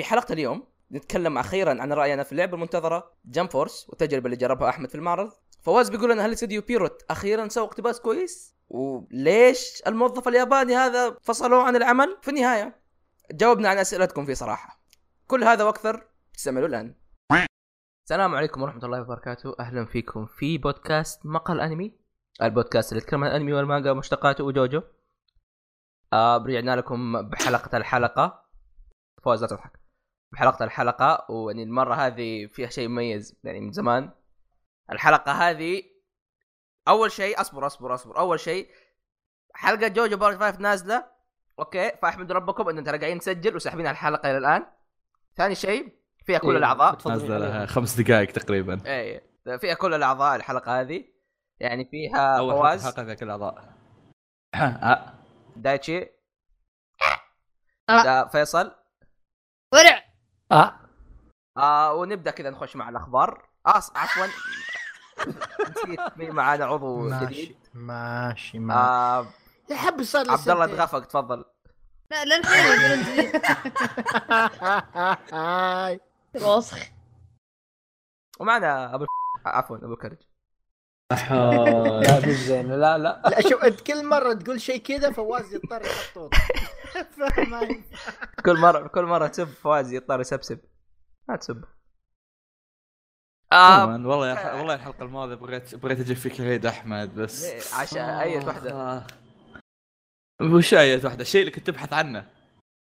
في حلقة اليوم نتكلم أخيرا عن رأينا في اللعبة المنتظرة Jump Force والتجربة اللي جربها أحمد في المعرض. فواز بيقول لنا هل استوديو Pierrot أخيرا سوى اقتباس كويس؟ وليش الموظف الياباني هذا فصلوه عن العمل؟ في النهاية جاوبنا عن أسئلتكم في صراحة. كل هذا وأكثر تستمعوا الآن. السلام عليكم ورحمة الله وبركاته. أهلا فيكم في بودكاست مقهى انمي البودكاست اللي يتكلم عن الأنمي والمانجا ومشتقاته وجوجو. آه رجعنا لكم بحلقة الحلقة. فوز لا تضحك. بحلقة الحلقة ويعني المرة هذه فيها شيء مميز يعني من زمان. الحلقة هذه أول شيء أصبر أصبر أصبر. أول شيء حلقة جوجو part 5 نازلة. okay فاحمدوا ربكم ان ترى قاعدين نسجل وساحبين على الحلقة إلى الآن. ثاني شيء فيها كل إيه، الأعضاء. نازلة لها خمس دقائق تقريبا. اي فيها كل الأعضاء الحلقة هذه. يعني فيها أول فواز. حلقة فيها كل الأعضاء. دايتشي. آه. دا فيصل. ورع. آه. آه ونبدأ كذا نخش مع الأخبار آه عفوا نسيت مين معانا عضو ماشي جديد ماشي ماشي آه يا حب صار عبد الله. تغفق تفضل لا جديد هاي. وسخ ومعنا أبو عفوا أبو كرج لا مش زين لا لا لا شوف أنت كل مرة تقول شيء كذا فواز يضطر يحط؟ كل مره كل مرة تسب فواز يضطر يسبسب ما تسب. آه والله يا والله الحلقة الماضية بغيت بغيت أجيب فيك العيد أحمد بس ليه؟ عشان أي وحدة. آه. وش اية واحدة الشيء اللي كنت تبحث عنه.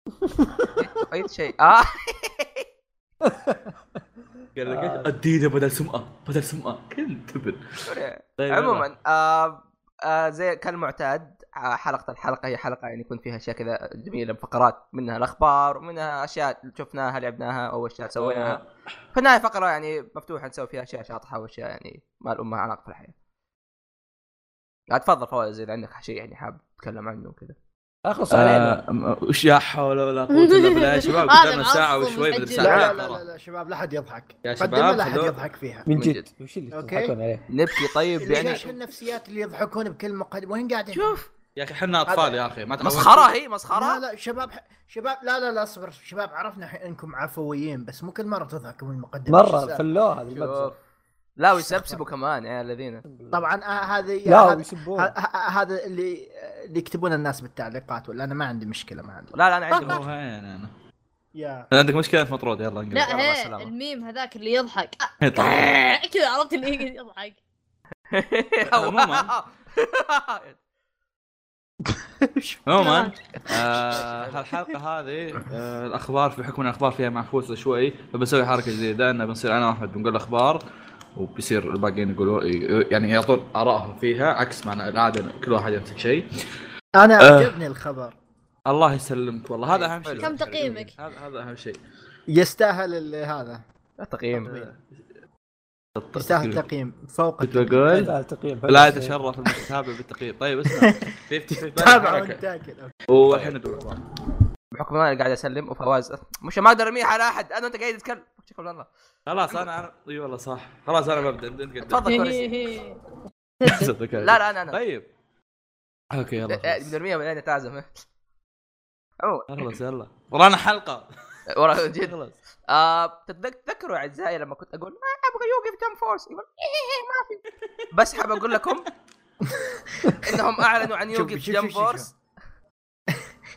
أي شيء. آه. قال لك؟ ادينا بدل سمعة بدل سمعة. كل تبن. طيب. عموما آه آه زي كالمعتاد حلقة الحلقة هي حلقة يعني يكون فيها أشياء كذا جميلة فقرات منها الأخبار ومنها أشياء شفناها لعبناها أو اشياء سويناها. في النهاية فقرة يعني مفتوحة نسوي فيها أشياء شاطحة وأشياء يعني ما لهم علاقة في الحياة. لا تفضل فواز اذا عندك شيء يعني حاب تتكلم عنه وكذا. أخلص علينا آه، وش يا حول ولا قوة إلا بالله يا شباب قدامنا ساعة وشوي. ساعه لا. لا لا لا شباب لا حد يضحك يا شباب لا حد خذوا- يضحك فيها من جد. وش اللي. تضحكون عليه؟ نبكي طيب يعني ليش النفسيات اللي يضحكون بكل مقدمة وين قاعدين؟ شوف يا أخي إحنا أطفال يا أخي ما. مسخرة هي لا مسخرة لا شباب شباب لا لا لا اصبر شباب عرفنا الحين إنكم عفويين بس مو كل مرة تضحكوا من المقدمه مرة؟ فلوها. شوف لا ويسبسبوا كمان يا الذين طبعا آه، هذه لا هذا- اللي اللي يكتبون الناس بالتعليقات ولا أنا ما عندي مشكلة مع لا لا أنا عندي هو وين أنا يا عندك مشكلة أنت مطرود يلا انقلب لا هي. الميم هذاك اللي يضحك. كذا عرفت اللي يضحك عموماً. عموما آه هالحلقة هذه آه الأخبار في حكم إن الأخبار فيها معفوسه شوي فبسوي حركة جديدة ان بنصير أنا وأحمد بنقول الأخبار وبيصير الباقيين يقولوا يعني يعطون ارائهم فيها عكس ما العادة كل واحد يمسك شيء. أنا آه. عجبني الخبر. الله يسلمك والله هذا أهم شيء. كم تقييمك؟ هذا هذا أهم شيء. يستاهل هذا. تقييم. يستاهل تقييم فوق كنت. بقول؟ لا التقييم. لا يتشرف المتابع بالتقييم. طيب اسمع. تابع. وأنت تاكل والحين بحكم أنا قاعد أسلم وفواز. مش ما أقدر ارميها على أحد. أنا وأنت قاعد تتكلم. شكرا الله خلاص أنا أنا إي والله صح. خلاص أنا ببدأ. انت تفضل لا لا أنا أنا. طيب. أوكي يلا إيه، خلاص. بنرميها بعدين تعزم؟ خلاص يلا. ورانا حلقة. ورا جد. خلاص. آه تتذك- تذكروا أعزائي لما كنت أقول ما أبغى يوقف جم فورس يقول إيه ما في. بس حاب أقول لكم إنهم أعلنوا عن شوف- يوقف شوف- جم شوف- شوف. فورس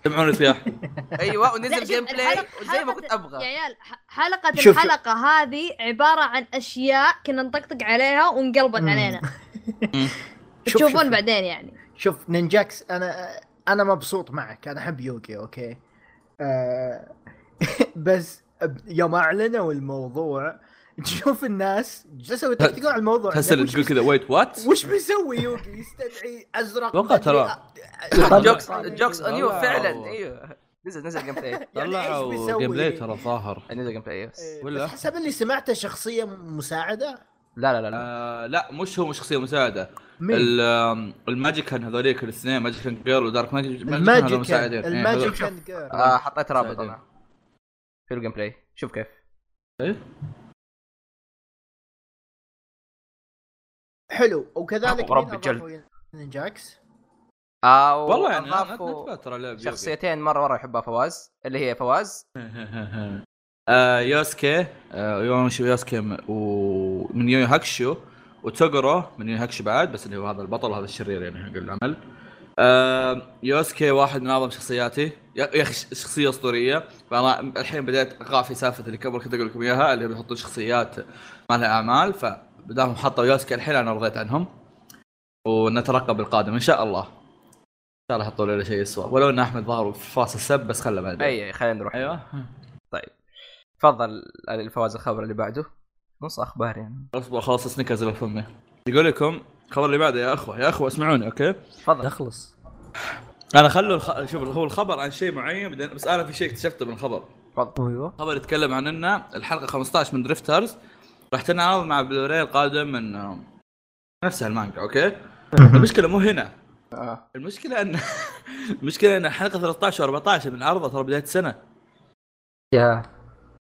سمعوني سياح. أيوه ونزل شوف، جيم بلاي وزي ما كنت يا أبغى. عيال ح- حلقة شوف- شوف. الحلقة هذه عبارة عن أشياء كنا نطقطق عليها وانقلبت. علينا. شوف- تشوفون شوف. بعدين يعني. شوف نينجاكس أنا أنا مبسوط معك أنا أحب يوغي أوكي؟ آه بس يوم أعلنوا الموضوع تشوف الناس جلسوا يطقطقون على الموضوع. تحس وش تقول كذا ويت وات وش بيسوي؟ يوغي يستدعي أزرق توقع ترى. جوكس يعني- جوكس اون يو. فعلا. أيوه. نزل نزل جيم بلاي يعني إيش طلعوا؟ جيم بلاي ترى ظاهر. نزل جيم بلاي بس إيه، ولا؟ حسب اللي سمعته شخصية مساعدة؟ لا لا لا لا. آه لا مش هو شخصية مساعدة. مين؟ ال- آم، الماجيكان هذوليك الاثنين ماجيكان جيرل ودارك ماجيك الماجيك مساعدين. إيه، الماجيك اند جيرل. آه حطيت رابط. أنا. في الجيم بلاي. شوف كيف. إيه؟ حلو. وكذلك مين الجلد. نينجاكس آه والله يعني أضافوا أنا ترى لعب شخصيتين مرة مرة يحبها فواز. اللي هي فواز. آه يوسكي. آه يوسكي ومن يو هاكشو وتوغورو من يو هاكشو بعد بس اللي هو هذا البطل هذا الشرير يعني حق العمل. آه يوسكي واحد من أعظم شخصياتي. يا يا أخي شخصية أسطورية. فأنا الحين بديت اقع في سالفة اللي قبل كنت أقول لكم إياها اللي بيحطون شخصيات ما لها أعمال. فبدالهم حطوا يوسكي الحين أنا رضيت عنهم. ونترقب القادم إن شاء الله. إن شاء الله يحطوا لنا شيء يسوى ولو إن أحمد ظهره في فاصل سب بس خله بعدين. أي خلينا نروح. أيوه. تفضل الفواز الخبر اللي بعده. نص أخبار يعني. أصبر خلاص سنيكرز اللي فمي يقول لكم الخبر اللي بعده يا أخوة. يا أخوة اسمعوني أوكي؟ تفضل. تخلص أنا خلوا الخ... شوف هو الخبر عن شيء معين بعدين بس أنا في شيء اكتشفته من الخبر تفضل. أيوه. خبر يتكلم عن ان الحلقة 15 من Drifters راح تنعرض مع بلوراي القادم من آه، نفسها المانجا okay؟ المشكلة مو هنا. آه. المشكلة إن المشكلة إن الحلقة 13 و14 من عرضها ترى بداية السنة. yeah.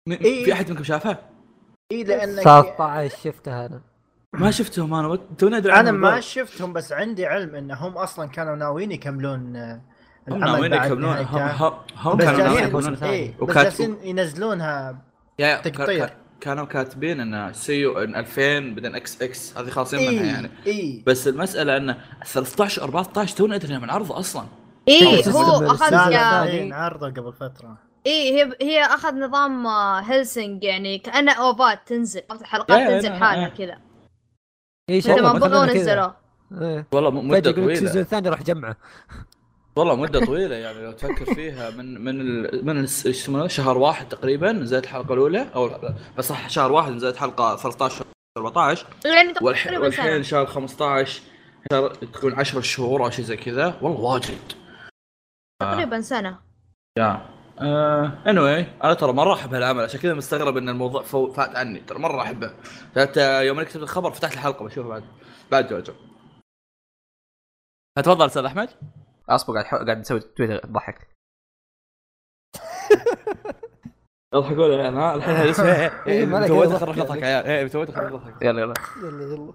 م- إيه. في أحد منكم شافها؟ اي لأنك 13 شفتها أنا. ما شفتهم أنا. تونا أدري أنا ما. شفتهم بس عندي علم انهم أصلا كانوا ناويين يكملون آه، هم ناويين يكملون. هم. هم- كانوا ناويين يكملون إيه بس وكاتب- جالسين ينزلونها كا- كانوا كاتبين إن see you in 2000 بعدين إكس إكس هذه خالصين منها اي يعني. اي بس المسألة إن 13 14 تونا أدري من عرضه أصلا. إيه السلسلة- هو أخذ. إيه، عرضوا قبل فترة. إيه هي هي أخذ نظام آه، Hellsing يعني كأنه OVA ات تنزل يا- حلقات يا- تنزل يا- حالها يا. كذا. اي مثل ما بغوا نزلوا إيه. والله مدة لك ال season طويله الثاني راح جمعه والله مدة طويلة يعني لو تفكر فيها من من ال... من يسمونه؟ شهر واحد تقريبا نزلت الحلقة الأولى أو بس صح شهر واحد نزلت حلقة 13 14 يعني والحين تقريبا والحين شهر 15 شهر تكون 10 شهور أو شيء زي كذا. والله واجد. تقريبا سنة. yeah. Anyway أنا ترى مرة أحب هالعمل عشان كذا مستغرب إن الموضوع فو- فات عني ترى مرة أحبه. حتى يوم أنا كتبت الخبر فتحت الحلقة بشوفها بعد بعد جوجو. فتفضل أستاذ أحمد. أصبر قاعد حو- قاعد نسوي تويتر تضحك اضحكوا لي أنا الحين إيه، ما لك تويت أي اخرج ضحك. اضحك يا عيال. إيه تويت اخرج اضحك يلا يلا. يلا يلا.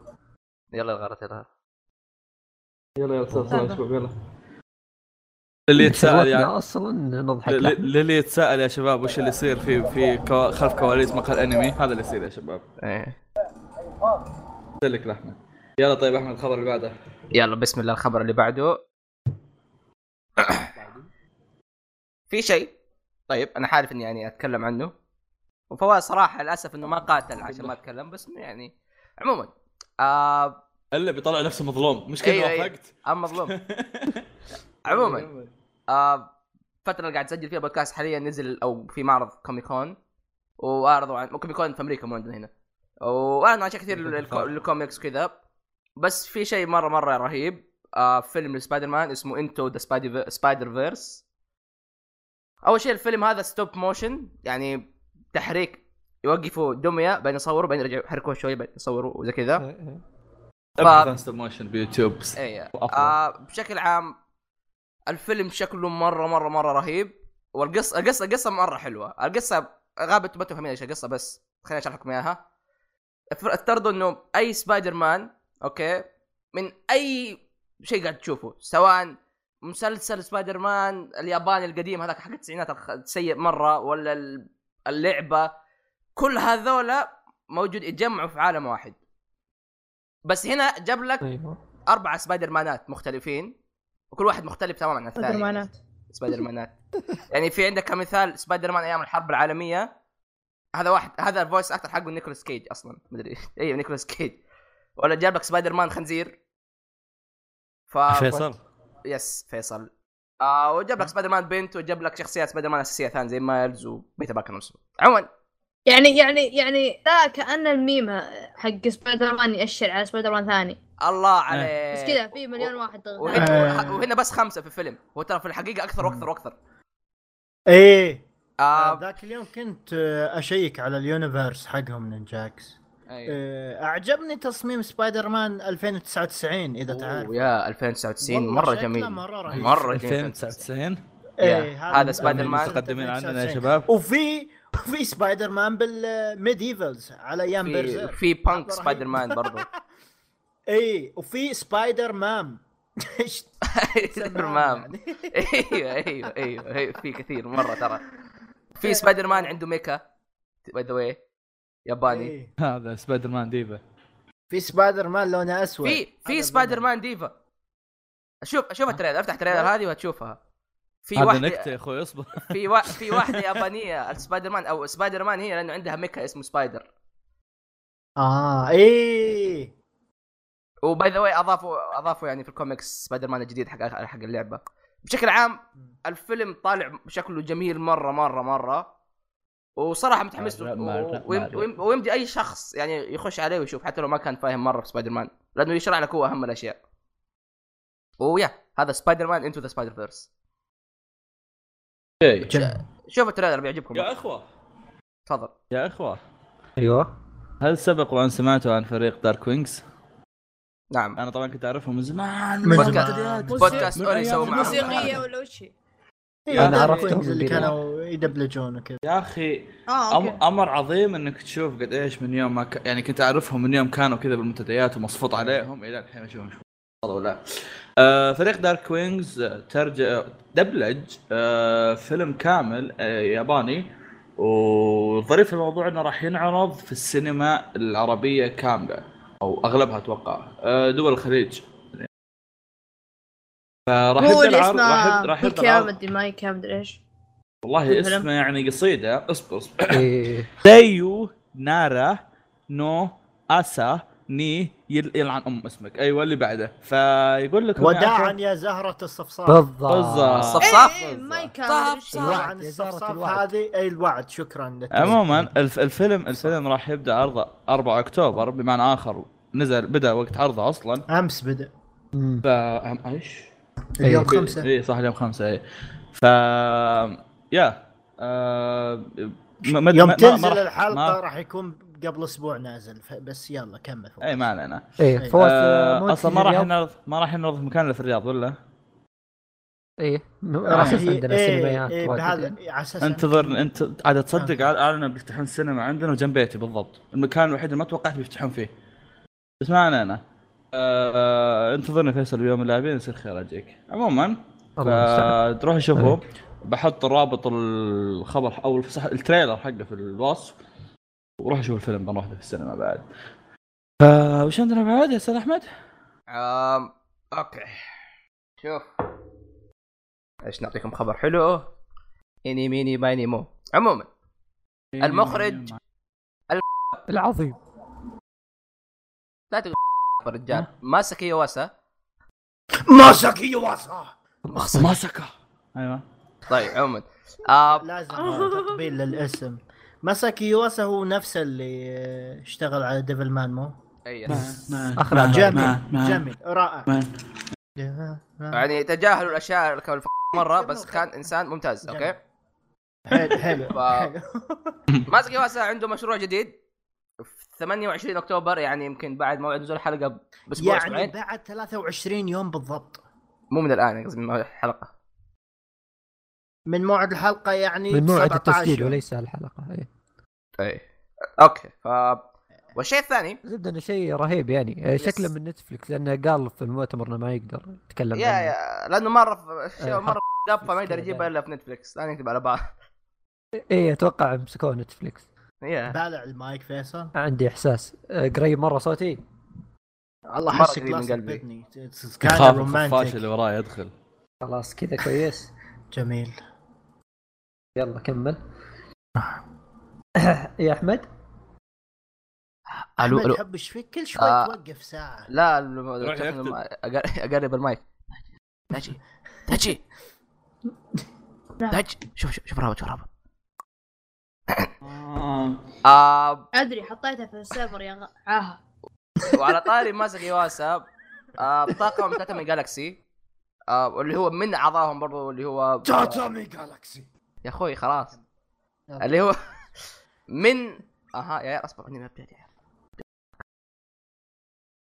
يلا الغلط يلا. يلا يلا أستاذ شوف يلا. اللي يتساءل يعني. أصلا نضحك. للي يتساءل يا شباب وش اللي يصير في في كو- خلف كواليس مقهى الأنمي؟ هذا اللي يصير يا شباب. إيه. سلك لاحمد يلا طيب أحمد الخبر اللي بعده. يلا بسم الله الخبر اللي بعده. في شيء؟ طيب أنا عارف إني يعني أتكلم عنه. وفواز صراحة للأسف إنه ما قاتل عشان ما أتكلم بس يعني عموما آه إلا بيطلع نفسه مظلوم. مش كذا أيوة، أيوة. وافقت؟ اما مظلوم. عموما. آه الفترة اللي قاعد اسجل فيها بودكاست حاليا نزل أو في معرض كوميكون وأعرضوا عن Comic-Con في أمريكا مو عندنا هنا. واعلنوا عن اشياء كثير للكو- للكوميكس وكذا. بس في شيء مره مرة رهيب. آه فيلم لسبايدر مان اسمه Into the Spider-Verse أول شيء الفيلم هذا stop motion يعني تحريك يوقفوا دمية بعدين يصوروا بعدين يرجعوا يحركوه شوي بعدين يصوروا وزي كذا. إيه، إيه. عن ستوب موشن بيوتيوب اي أفضل. آه بشكل عام الفيلم شكله مرة مرة مرة رهيب. والقصة القصة القصة مرة حلوة. القصة غابت ما تفهمين إيش القصة بس. خليني أشرح لكم إياها. افترضوا إنه أي سبايدر مان okay من أي شيء قاعد تشوفه سواء مسلسل سبايدر مان الياباني القديم هذاك حق التسعينات الخ- سيء مرة ولا ال- اللعبة كل هذولا موجود يتجمعوا في عالم واحد. بس هنا جاب لك أيوه. أربع سبايدر مانات مختلفين. وكل واحد مختلف تماما عن الثاني. سبايدر مانات. سبايدر مانات يعني في عندك كمثال سبايدر مان أيام الحرب العالمية. هذا واحد هذا ال voice actor حقه نيكولاس كيج أصلا. مدري أيوه نيكولاس كيج. ولا جاب لك سبايدر مان خنزير. ف فيصل. yes فيصل. آه وجاب لك سبايدر مان بنت وجاب لك شخصيات سبايدر مان أساسية ثانية زي مايلز وبيتر باركر نفسه. عموما يعني يعني يعني لا كأن الميم حق سبايدر مان يأشر على سبايدر مان ثاني. الله عليك. بس كذا في مليون واحد وهنا, آه. وهنا بس خمسة في الفيلم. هو ترى في الحقيقة أكثر وأكثر وأكثر. إيه. آه. ذاك اليوم كنت آه، أشيك على اليونيفرس حقهم نينجاكس. آه، أعجبني تصميم سبايدر مان 2099 إذا تعرف. يا 2099 والله مرة جميل. مرة رهيب. مرة جميل. 2099 إيه، هذا سبايدر مان. متقدمين عننا يا 2099. شباب. وفي وفي سبايدر مان بالميديفلز على أيام في بيرزيرك في بانك. سبايدر مان برضو. اي وفي سبايدر مام إيش سبايدر مان أيوه أيوه أيوه أيوه في كثير مرة ترى. في سبايدر مان عنده mecha by the way ياباني. إيه. هذا سبايدر مان ديفا. في سبايدر مان لونه أسود. في في سبايدر. مان ديفا. شوف شوف ال trailer أفتح التريلر هذه وهتشوفها. في هذا واحدة نكتة يا أخوي اصبر. في وا... في واحدة يابانية السبايدر مان أو سبايدر مان هي لأنه عندها mecha اسمه سبايدر. آه إيه. و by the way أضافوا أضافوا يعني في الكوميكس سبايدر مان الجديد حق حق اللعبة. بشكل عام الفيلم طالع شكله جميل متحمس له مرة، و- مرة، ويم- مرة. ويم- ويمدي أي شخص يعني يخش عليه ويشوف حتى لو ما كان فاهم مرة في سبايدر مان لأنه يشرح لك هو أهم الأشياء. و yeah هذا سبايدر مان Into the Spider-Verse إيه. شوف ال trailer بيعجبكم يا أخوة. تفضل. يا أخوة. أيوه. هل سبق وأن سمعتوا عن فريق Dark Wings؟ نعم. أنا طبعا كنت أعرفهم من زمان. من بودكاست. بودكاست أيام يسوي معهم. موسيقية ولا وش Dark عرفتهم اللي كانوا يدبلجون وكذا. يا أخي okay. أمر عظيم إنك تشوف قد إيش من يوم ما ك... يعني كنت أعرفهم من يوم كانوا كذا بالمنتديات ومصفوط عليهم إلى الحين أشوفهم. ولا آه فريق Dark Wings ترجع دبلج آه فيلم كامل آه ياباني. والظريف في الموضوع إنه راح ينعرض في السينما العربية كاملة أو أغلبها أتوقع. آه دول الخليج. فراح هو يبدأ اللي العرض راح اسمه يبدأ راح مدري إيش؟ والله. اسمه يعني قصيدة. اصبر اصبر. إيه. نارا نو آسا ني يل- يلعن أم اسمك أيوه اللي بعده فيقول لك وداعا يا زهرة الصفصاف بالضبط بالضبط. الصفصاف إيه، إيش. صح. الوعد يا زهرة الصفصاف. هذه اي الوعد شكرا لك عموما الف الفيلم الفيلم راح يبدأ عرضه 4 أكتوبر بمعنى آخر نزل بدأ وقت عرضه أصلا أمس بدأ. ف إيش؟ اليوم إيه. خمسة اي صح اليوم خمسة اي ف يا آه... ما- ما- يوم ما- تنزل ما الحلقة ما- راح يكون قبل أسبوع نازل بس يلا كمل. إي ما علينا إيه فواز آه، آه... أصلا ما راح؟ ينعرض ما راح ينعرض في مكان إلا في الرياض ولا؟ إيه على أساس عندنا سينمايات إيه، بهذا. على أساس انتظر انت عاد تصدق اعلنوا بيفتحون السينما عندنا وجنب بيتي بالضبط المكان الوحيد اللي ما توقعت بيفتحون فيه بس ما علينا آه انتظرني فيصل اليوم اللاعبين يصير خير أجيك عموما. فتروح شوفوا بحط رابط الخبر أو الفصح ال trailer حقه في الوصف وروح شوف الفيلم بنروح له في السينما بعد. فا وش عندنا بعد يا أستاذ أحمد؟ أم... okay. شوف. إيش نعطيكم خبر حلو؟ Eeny meeny miny moe. عموما المخرج العظيم. لا تقول رجال. ماساكي يواسا. ماساكي يواسا. ماسكا أيوه. طيب عموما. آه لازم تقبيل للاسم. ماساكي يواسا هو نفسه اللي اشتغل على Devilman مو؟ أي. اخر جميل جميل رائع. يعني تجاهلوا الأشياء اللي كانوا مرة بس كان إنسان ممتاز okay؟ حلو حلو. ماسكي يواسا عنده مشروع جديد في 28 أكتوبر يعني يمكن بعد موعد نزول الحلقة بأسبوع يعني أسبوعين. بعد 23 يوم بالضبط. مو من الآن قصدي الحلقة. من موعد الحلقة يعني من موعد 17 التسجيل. وليس الحلقة إيه. اي okay ف والشيء الثاني؟ زبدة إنه شيء رهيب يعني. آه، شكله من Netflix لأنه قال في المؤتمر إنه ما يقدر يتكلم يا عنه. yeah لأنه مرة في شيء إيه، مره فما يقدر يجيبها. إلا في Netflix لا نكتب على بعض. إيه أتوقع مسكوه Netflix yeah. بالع المايك فيصل. عندي إحساس. آه، قريب مرة صوتي. الله قريب من قلبي. خاف الخفاش اللي وراي يدخل. خلاص كذا كويس. جميل. يلا كمل. يا أحمد؟ ألو ألو. حب إيش فيك كل شوي آه. توقف ساعة. لا أقرب المايك. تاجي تاجي. تاج شوف شوف شوف رابط شوف رابط. آه. أدري حطيتها في السيرفر يا غ- عاهه وعلى طاري ماسك يواسا آه طاقم تاتامي جالكسي آه واللي هو من أعضائهم برضو اللي هو تاتامي جالكسي يا أخوي خلاص اللي هو من أها يا أصبر إني ما بديت يا عيال.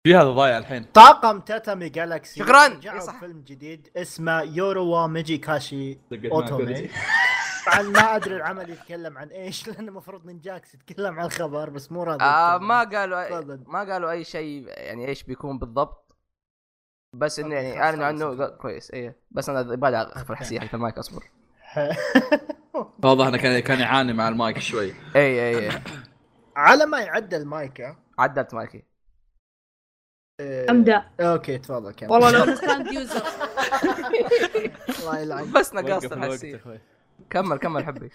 في هذا ضايع الحين طاقم تاتامي جالكسي شكراً. رجعوا. فيلم جديد اسمه يوروا ميجي كاشي اوتومي. طبعا ما أدري العمل يتكلم عن إيش لأن المفروض نينجاكس يتكلم عن الخبر بس مو راضي آه. ما قالوا تفضل. ما قالوا أي شيء يعني إيش بيكون بالضبط بس إنه يعني أعلنوا عنه كويس إيه بس أنا يبغى اخف الحساسيه حق المايك أصبر واضح إنه كان كان يعاني مع المايك شوي. اي اي اي على ما يعدل مايك ها؟ عدلت مايكي. إيه، أمدأ. okay تفضل كمل. والله لو كانت يوزر الله يلعن. بس نقصت. كمل كمل حبي.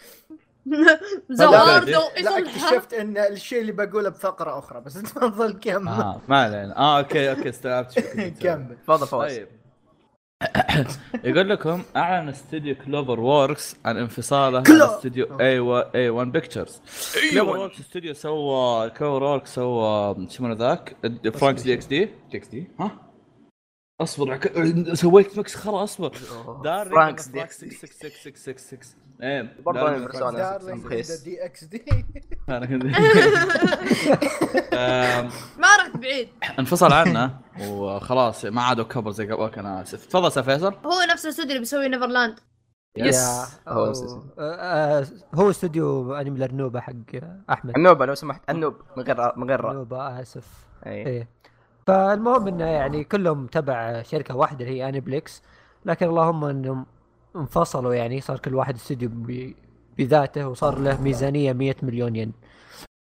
زواردو لا اكتشفت إن الشيء اللي بقوله بفقرة أخرى بس تفضل كمل. آه ما علينا. آه أوكي أوكي استوعبت. كمل. تفضل فواز. طيب. يقول لكم أعلن استوديو كلوفر ووركس عن انفصاله عن استوديو اي اي 1 بيكتشرز كلوفر ووركس استوديو سوى كلوفر ووركس سوى شو اسمه ذاك؟ فرانكس دي إكس دي دي إكس دي ها؟ أصبر عك- سويت مكس خرا أصبر. دارلينج فرانكس دي فرانكس 6666 إيه برضه. بيرسونا. دارلينج رخيص. دي إكس دي. أنا كنت- ما رحت بعيد. انفصل عنه وخلاص ما عادوا كبر زي قبل كان آسف. تفضل سير فيصل. هو نفس الاستوديو اللي بيسوي نيفرلاند يس هو. آه، آه، هو استوديو انمي الارنوبه حق أحمد. النوبه لو سمحت النوب من غير من غير راء الارنوبه آسف. اي إيه. فالمهم إنه يعني كلهم تبع شركة واحدة اللي هي Aniplex لكن اللهم إنهم انفصلوا يعني صار كل واحد استوديو بذاته وصار له ميزانية 100 مليون ين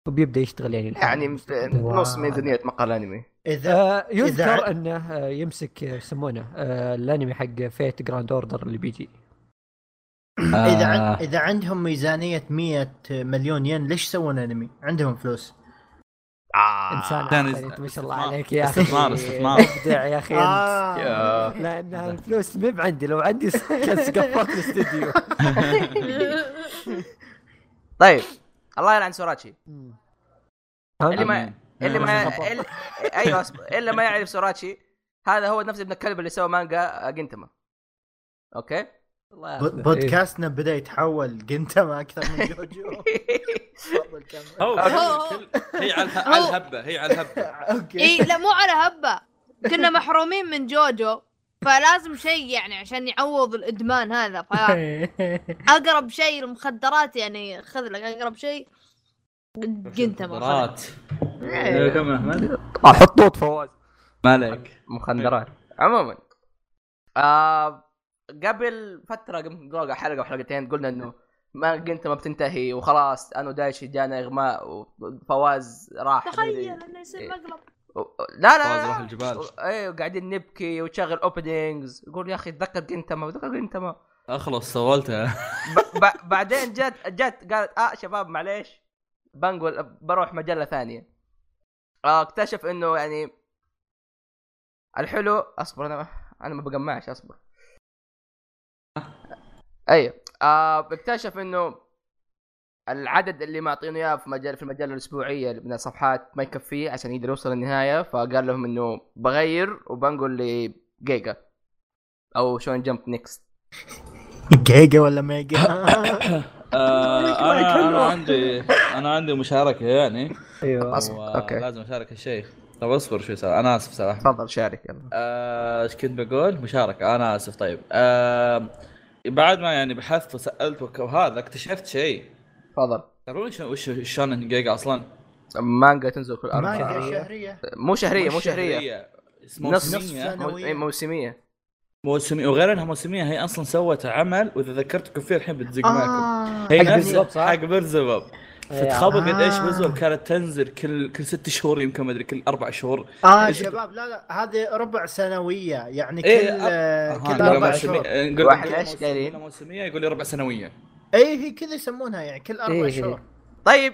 وبيبدأ يشتغل يعني الحين. يعني نص ميزانية مقال أنمي اذا آه إذا- يذكر أنه آه، يمسك آه، يسمونه آه الأنمي حق Fate Grand Order اللي بيجي إذا عن... آه. إذا عندهم ميزانية 100 مليون ين ليش يسوون أنمي؟ عندهم فلوس إنسان كان عاقل يز- انت ما شاء الله. عليك يا أخي استثمار- استثمار. ابدع يا أخي آه. لأن الفلوس ما عندي لو عندي كان سقفت الاستوديو طيب الله يلعن سوراتشي اللي ما اللي ما. أيوه. اللي ما يعرف سوراتشي هذا هو نفس ابن الكلب اللي سوى مانجا جنتما okay ب- بودكاستنا بدأ يتحول جنتما أكثر من جوجو. هو هي على الهبة هي على الهبة. okay. اي لا مو على هبة. كنا محرومين من جوجو فلازم شيء يعني عشان يعوض الإدمان هذا فاقرب شيء المخدرات يعني خذ لك أقرب شيء قنت ما مخدرات إيه، كم أحمد؟ حطوط فواز. ما عليك مخدرات. عموما آه قبل فترة قبل حلقة وحلقتين قلنا إنه ما قلت ما بتنتهي وخلاص أنا ودايشي جانا إغماء وفواز راح تخيل إنه يصير مقلب. و- لا لا فواز راح. الجبال. أيوه قاعدين نبكي وتشغل اوبننجز يقول يا أخي تذكر جنتما تذكر جنتما أخلص سولتها ب- ب- بعدين جت جت قالت آه شباب معليش بنقول بروح مجلة ثانية. آه اكتشف إنه يعني الحلو أصبر أنا أنا ما بجمعش أصبر. أيوه آه اكتشف إنه العدد اللي معطينه إياه في مجال في المجله الأسبوعية من الصفحات ما يكفيه عشان يقدر يوصل للنهاية فقال لهم إنه بغير وبنقول لجيجا أو شون جمب نيكست. جيجا ولا ميجا آه، أنا أنا عندي أنا عندي مشاركة يعني. أيوه. okay. لازم أشارك الشيء طب أصبر شوي أنا آسف سوا تفضل شارك يلا. آه، إيش كنت بقول؟ مشاركة. أنا آسف طيب. آه بعد ما يعني بحثت وسألت وهذا اكتشفت شيء. تفضل. ترون وش شلون جيجا أصلا؟ مانجا تنزل كل أربع. شهرية. مو شهرية مو شهرية. نص نص موسمية. سنة. مو- إيه، موسمية. موسمية. وغير انها موسمية هي أصلا سوت عمل وإذا ذكرتكم فيه الحين بتزق معكم. آه. هي حق نفسها بالضبط، صح؟ حق بيرزبب إيه، فتخبط قد إيش آه. بيرزبب كانت تنزل كل كل ست شهور يمكن ما أدري كل أربع شهور آه شباب لا لا هذه ربع سنوية يعني كل إيه، آه، كل لا، أربع. شهور نقول واحد موسم- قايلين؟ كل موسمية يقول لي ربع سنوية اي هي كذا يسمونها يعني كل أربع إيه. شهور طيب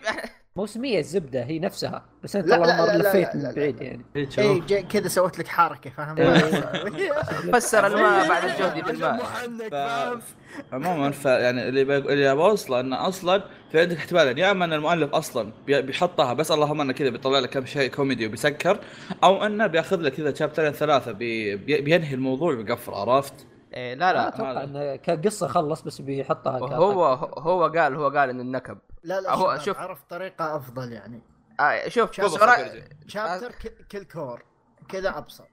موسمية الزبدة هي نفسها بس أنت والله لفيت من. بعيد يعني إيه، اي كذا سويت لك حركة فاهم إيه. فسر الماء بعد الجهد بالماء عموما فيعني اللي. اللي أبغى أوصله انه أصلا في عندك احتمالين يا إما أن المؤلف أصلا بي... بيحطها بس اللهم أنه كذا بيطلع لك كم شيء كوميدي وبيسكر أو أنه بيأخذ لك كذا chapter ين ثلاثة بي... بي... بينهي الموضوع وبيقفل عرفت؟ إيه لا لا أتوقع. انه كقصة خلص بس بيحطها. هو هو قال هو قال انه النكب لا لا هو- شوف. عرف طريقة أفضل يعني آه شوف. chapter كل كور كذا أبسط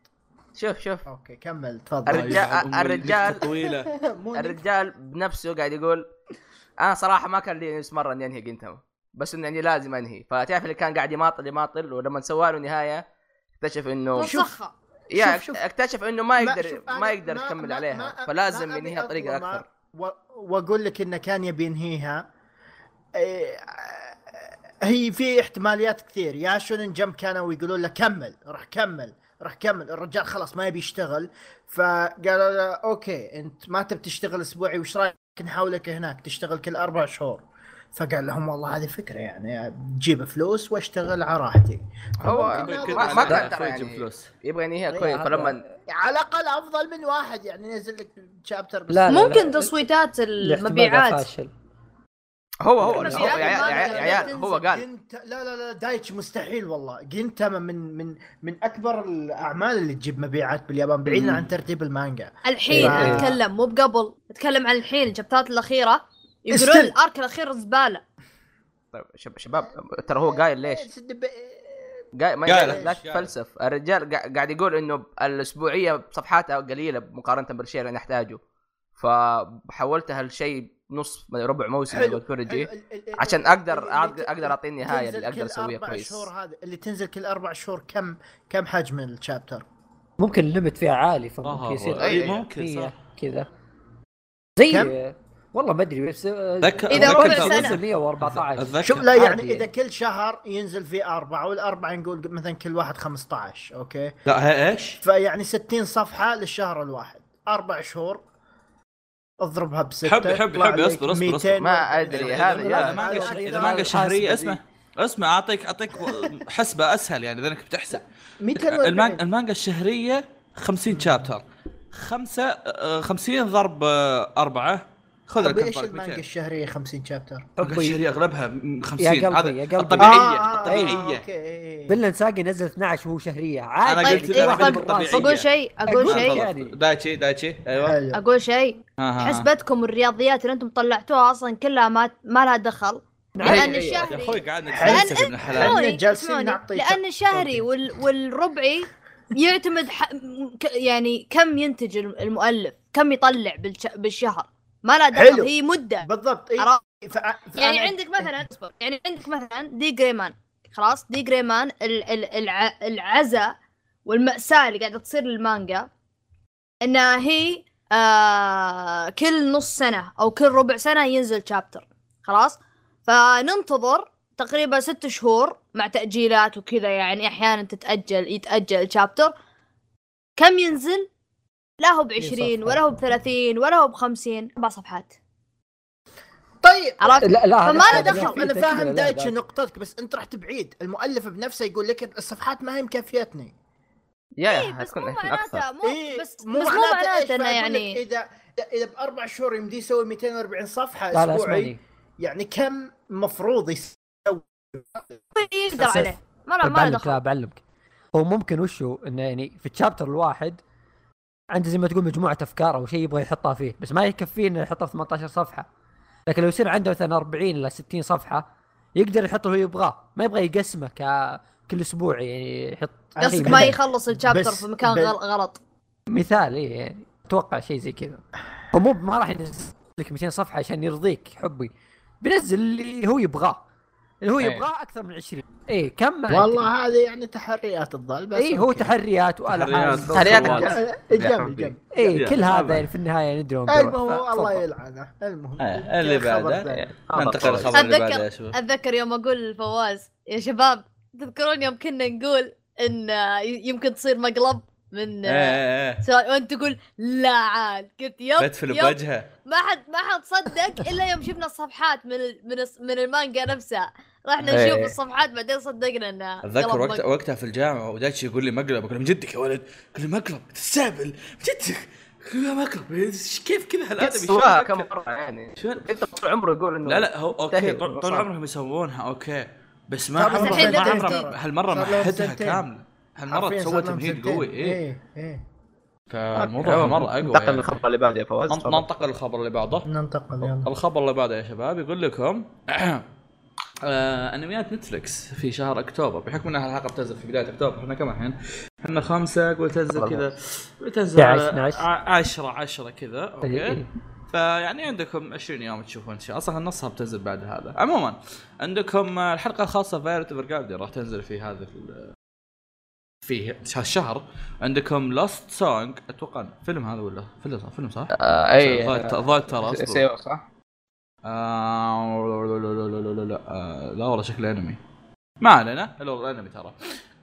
شوف شوف okay كمل تفضل الرجال- الرجال- الرجال بنفسه قاعد يقول أنا صراحة ما كان لي نفس مرة إني أنهي Gintama بس إنه يعني لازم أنهي. فتعرف اللي كان قاعد يماطل يماطل ولما سوى له نهاية اكتشف إنه وسخة يا شوف- شوف. اكتشف إنه ما يقدر شوف، ما, يقدر يكمل عليها. ما- فلازم ما ينهيها بطريقة أكثر. وأقول لك إنه كان يبي ينهيها. إيه، هي في احتماليات كثير. يا شونن جمب كانوا يقولون له كمل راح كمل راح كمل. الرجال خلاص ما يبي يشتغل. فقالوا له أوكي أنت ما تبي تشتغل أسبوعي وش رأيك؟ نحولك هناك تشتغل كل أربع شهور. فقال لهم والله هذه فكرة يعني تجيب فلوس واشتغل على راحتي. هو ما, ما كان ترى يعني. فلوس. يبغى ينهيها إيه، كويس فلما على الأقل أفضل من واحد يعني نزل لك شابتر بس. لا، لا. ممكن تصويتات المبيعات. فاشل. هو هو هو- يعني عيال- هو قال. جنت لا لا لا دايتش مستحيل والله. جنتاما من من من أكبر الأعمال اللي تجيب مبيعات باليابان بعيدا عن ترتيب المانجا. الحين إيه. اتكلم مو بقبل اتكلم عن الحين الشابترات الأخيرة. يقولون. الأرك الأخير زبالة. طيب شب- شباب ترى هو قايل ليش؟ سد- قايل ما قايل. لا تتفلسف الرجال قا- قاعد يقول إنه الأسبوعية صفحاتها قليلة مقارنة بالشيء اللي نحتاجه. فحولتها لشيء نص ربع موسم كوريجي ال- عشان ال- أقدر- اللي أقدر- ت- أقدر أعطي النهاية تنزل اللي أقدر كل أسويها أربع كويس. شهور هذا اللي تنزل كل أربع شهور كم كم حجم الشابتر؟ ممكن الليمت فيها عالي فممكن آه، يصير أي-. ممكن صح كذا زي كم؟ والله ما أدري بس ذكر ربع. نزل 114 أتذكر شوف لا يعني. إذا كل شهر ينزل فيه أربعة والأربعة نقول مثلا كل واحد 15 okay لا إيش؟ فيعني 60 صفحة للشهر الواحد أربع شهور اضربها بستة حبي- حبي- حبي، أصبر- أصبر- 200 ما أدري، إذا- هذا- مانجا هذا- إذا مانجا شهريه اسمع اسمع أعطيك أعطيك حسبة أسهل يعني إذا إنك بتحسب. 240 المانجا المانجا الشهرية 50 chapter خمسة آه، 50 ضرب آه، أربعة. خذ لك إيش المانجا 200 الشهرية 50 chapter؟ الشهريه أغلبها م- 50 يا قلبي، هذا يا قلبي. الطبيعية آه، الطبيعية. okay إيه. Vinland Saga نزل 12 وهو شهرية. عادي. أنا طيب قلت- إيه، طيب،. بقول شيء أقول أقول شيء. يعني. دايتشي دايتشي. أيوه. أقول شيء. حسبتكم الرياضيات اللي أنتم طلعتوها أصلا كلها ما ما لها دخل. لأن أي- أي- يا الشهري أخوي نتفلسف من الحلال جالسين نعطي لأن الشهري والربعي يعتمد ح... ك- يعني كم ينتج الم- المؤلف كم يطلع بالش... بالشهر. ما لا دخل. هي مدة. بالضبط إيه. ف... ف... يعني عندك مثلا أصبر. يعني عندك مثلا دي جريمان. خلاص دي جريمان. ال... ال... الع... العزا والمأساة اللي قاعدة تصير للمانجا انها هي آه كل نص سنة أو كل ربع سنة ينزل شابتر خلاص؟ فننتظر تقريبا ست شهور مع تأجيلات وكذا يعني أحيانا تتأجل يتأجل الشابتر كم ينزل؟ لا هو بعشرين صفحة. ولا هو بثلاثين ولا هو بخمسين أربع صفحات. طيب عرفت؟ لا لا فما له دخل. أنا فاهم لا دايتش. نقطتك بس أنت رحت بعيد المؤلف بنفسه يقول لك الصفحات ما هي مكافيتني يا إيه يا بس حتكون مو معناته أكثر مو إيه بس بس مو مو معناته؟ انه يعني. اذا إذا بأربع شهور يمدي يسوي 240 صفحة لا لا أسبوعي يعني كم مفروض يسوي؟ يقدر بس- عليه. ما له ما دخل. بعلمك هو ممكن وشو إنه يعني في الشابتر الواحد عنده زي ما تقول مجموعة أفكار أو شيء يبغى يحطها فيه بس ما يكفيه إنه يحطها في 18 صفحة. لكن لو يصير عنده مثلا 40 إلى 60 صفحة يقدر يحط اللي هو يبغاه. ما يبغى يقسمه ك كل أسبوع يعني يحط قصدك ما. يخلص الشابتر في مكان غل- غلط. مثال إيه يعني أتوقع شيء زي كذا. هو مو ما راح ينزل لك 200 صفحة عشان يرضيك حبي. بينزل اللي هو يبغاه. اللي هو إيه. يبغاه أكثر من 20 إيه كم والله هذه يعني تحريات الظل بس اي هو. تحريات وآلة تحريات. الجنب يا كل هذا. يعني في النهاية ندري. المهم الله فتفضل. يلعنه. المهم. آه، اللي بعده. ثاني. ننتقل للخبر اللي بعده يا اتذكر شباب. أتذكر يوم أقول لفواز يا شباب تذكرون يوم كنا نقول إن آه، يمكن تصير مقلب؟ من إيه آه، إيه إيه سؤال- وأنت تقول لا عاد قلت يب بدفل بوجهه ما حد ما حد صدق إلا يوم شفنا الصفحات من ال- من من المانجا نفسها رحنا إيه. نشوف الصفحات بعدين صدقنا انها أتذكر وقت. وقتها في الجامعة ودايتشي يقول لي مقلب أقول له من جدك يا ولد قال لي مقلب تستهبل من جدك لي مقلب إيش- كيف كذا هالادمي سواها كم؟ مرة يعني أنت طول عمره يقول إنه لا لا هو okay طول. عمرهم يسوونها okay بس ما عمره الحين ما عمره. هالمرة محدها سنتين. كاملة هالمرة حرفياً سوى صار لهم تمهيد. قوي إيه إيه إيه فالموضوع مرة أقوى ننتقل يعني. للخبر اللي بعده يا فواز. ننتقل للخبر اللي بعده ننتقل يلا الخبر اللي بعده يا شباب يقول لكم آه أنميات نتفلكس في شهر أكتوبر بحكم ان الحلقة بتنزل في بداية أكتوبر إحنا كم الحين؟ إحنا خمسة قول تنزل كذا تنزل 11 على 12. 10 10 كذا إيه، okay إيه. فيعني عندكم 20 يوم تشوفون شيء أصلا نصها بتنزل بعد هذا عموما عندكم الحلقة الخاصة فايرت اوفر راح تنزل في هذا ال- في هالشهر عندكم Last Song أتوقع فيلم هذا ولا فيلم صح؟ فيلم صح؟ آه أي ضايع ترى صح؟ آه، لا والله شكله انمي ما علينا الا والله انمي ترى.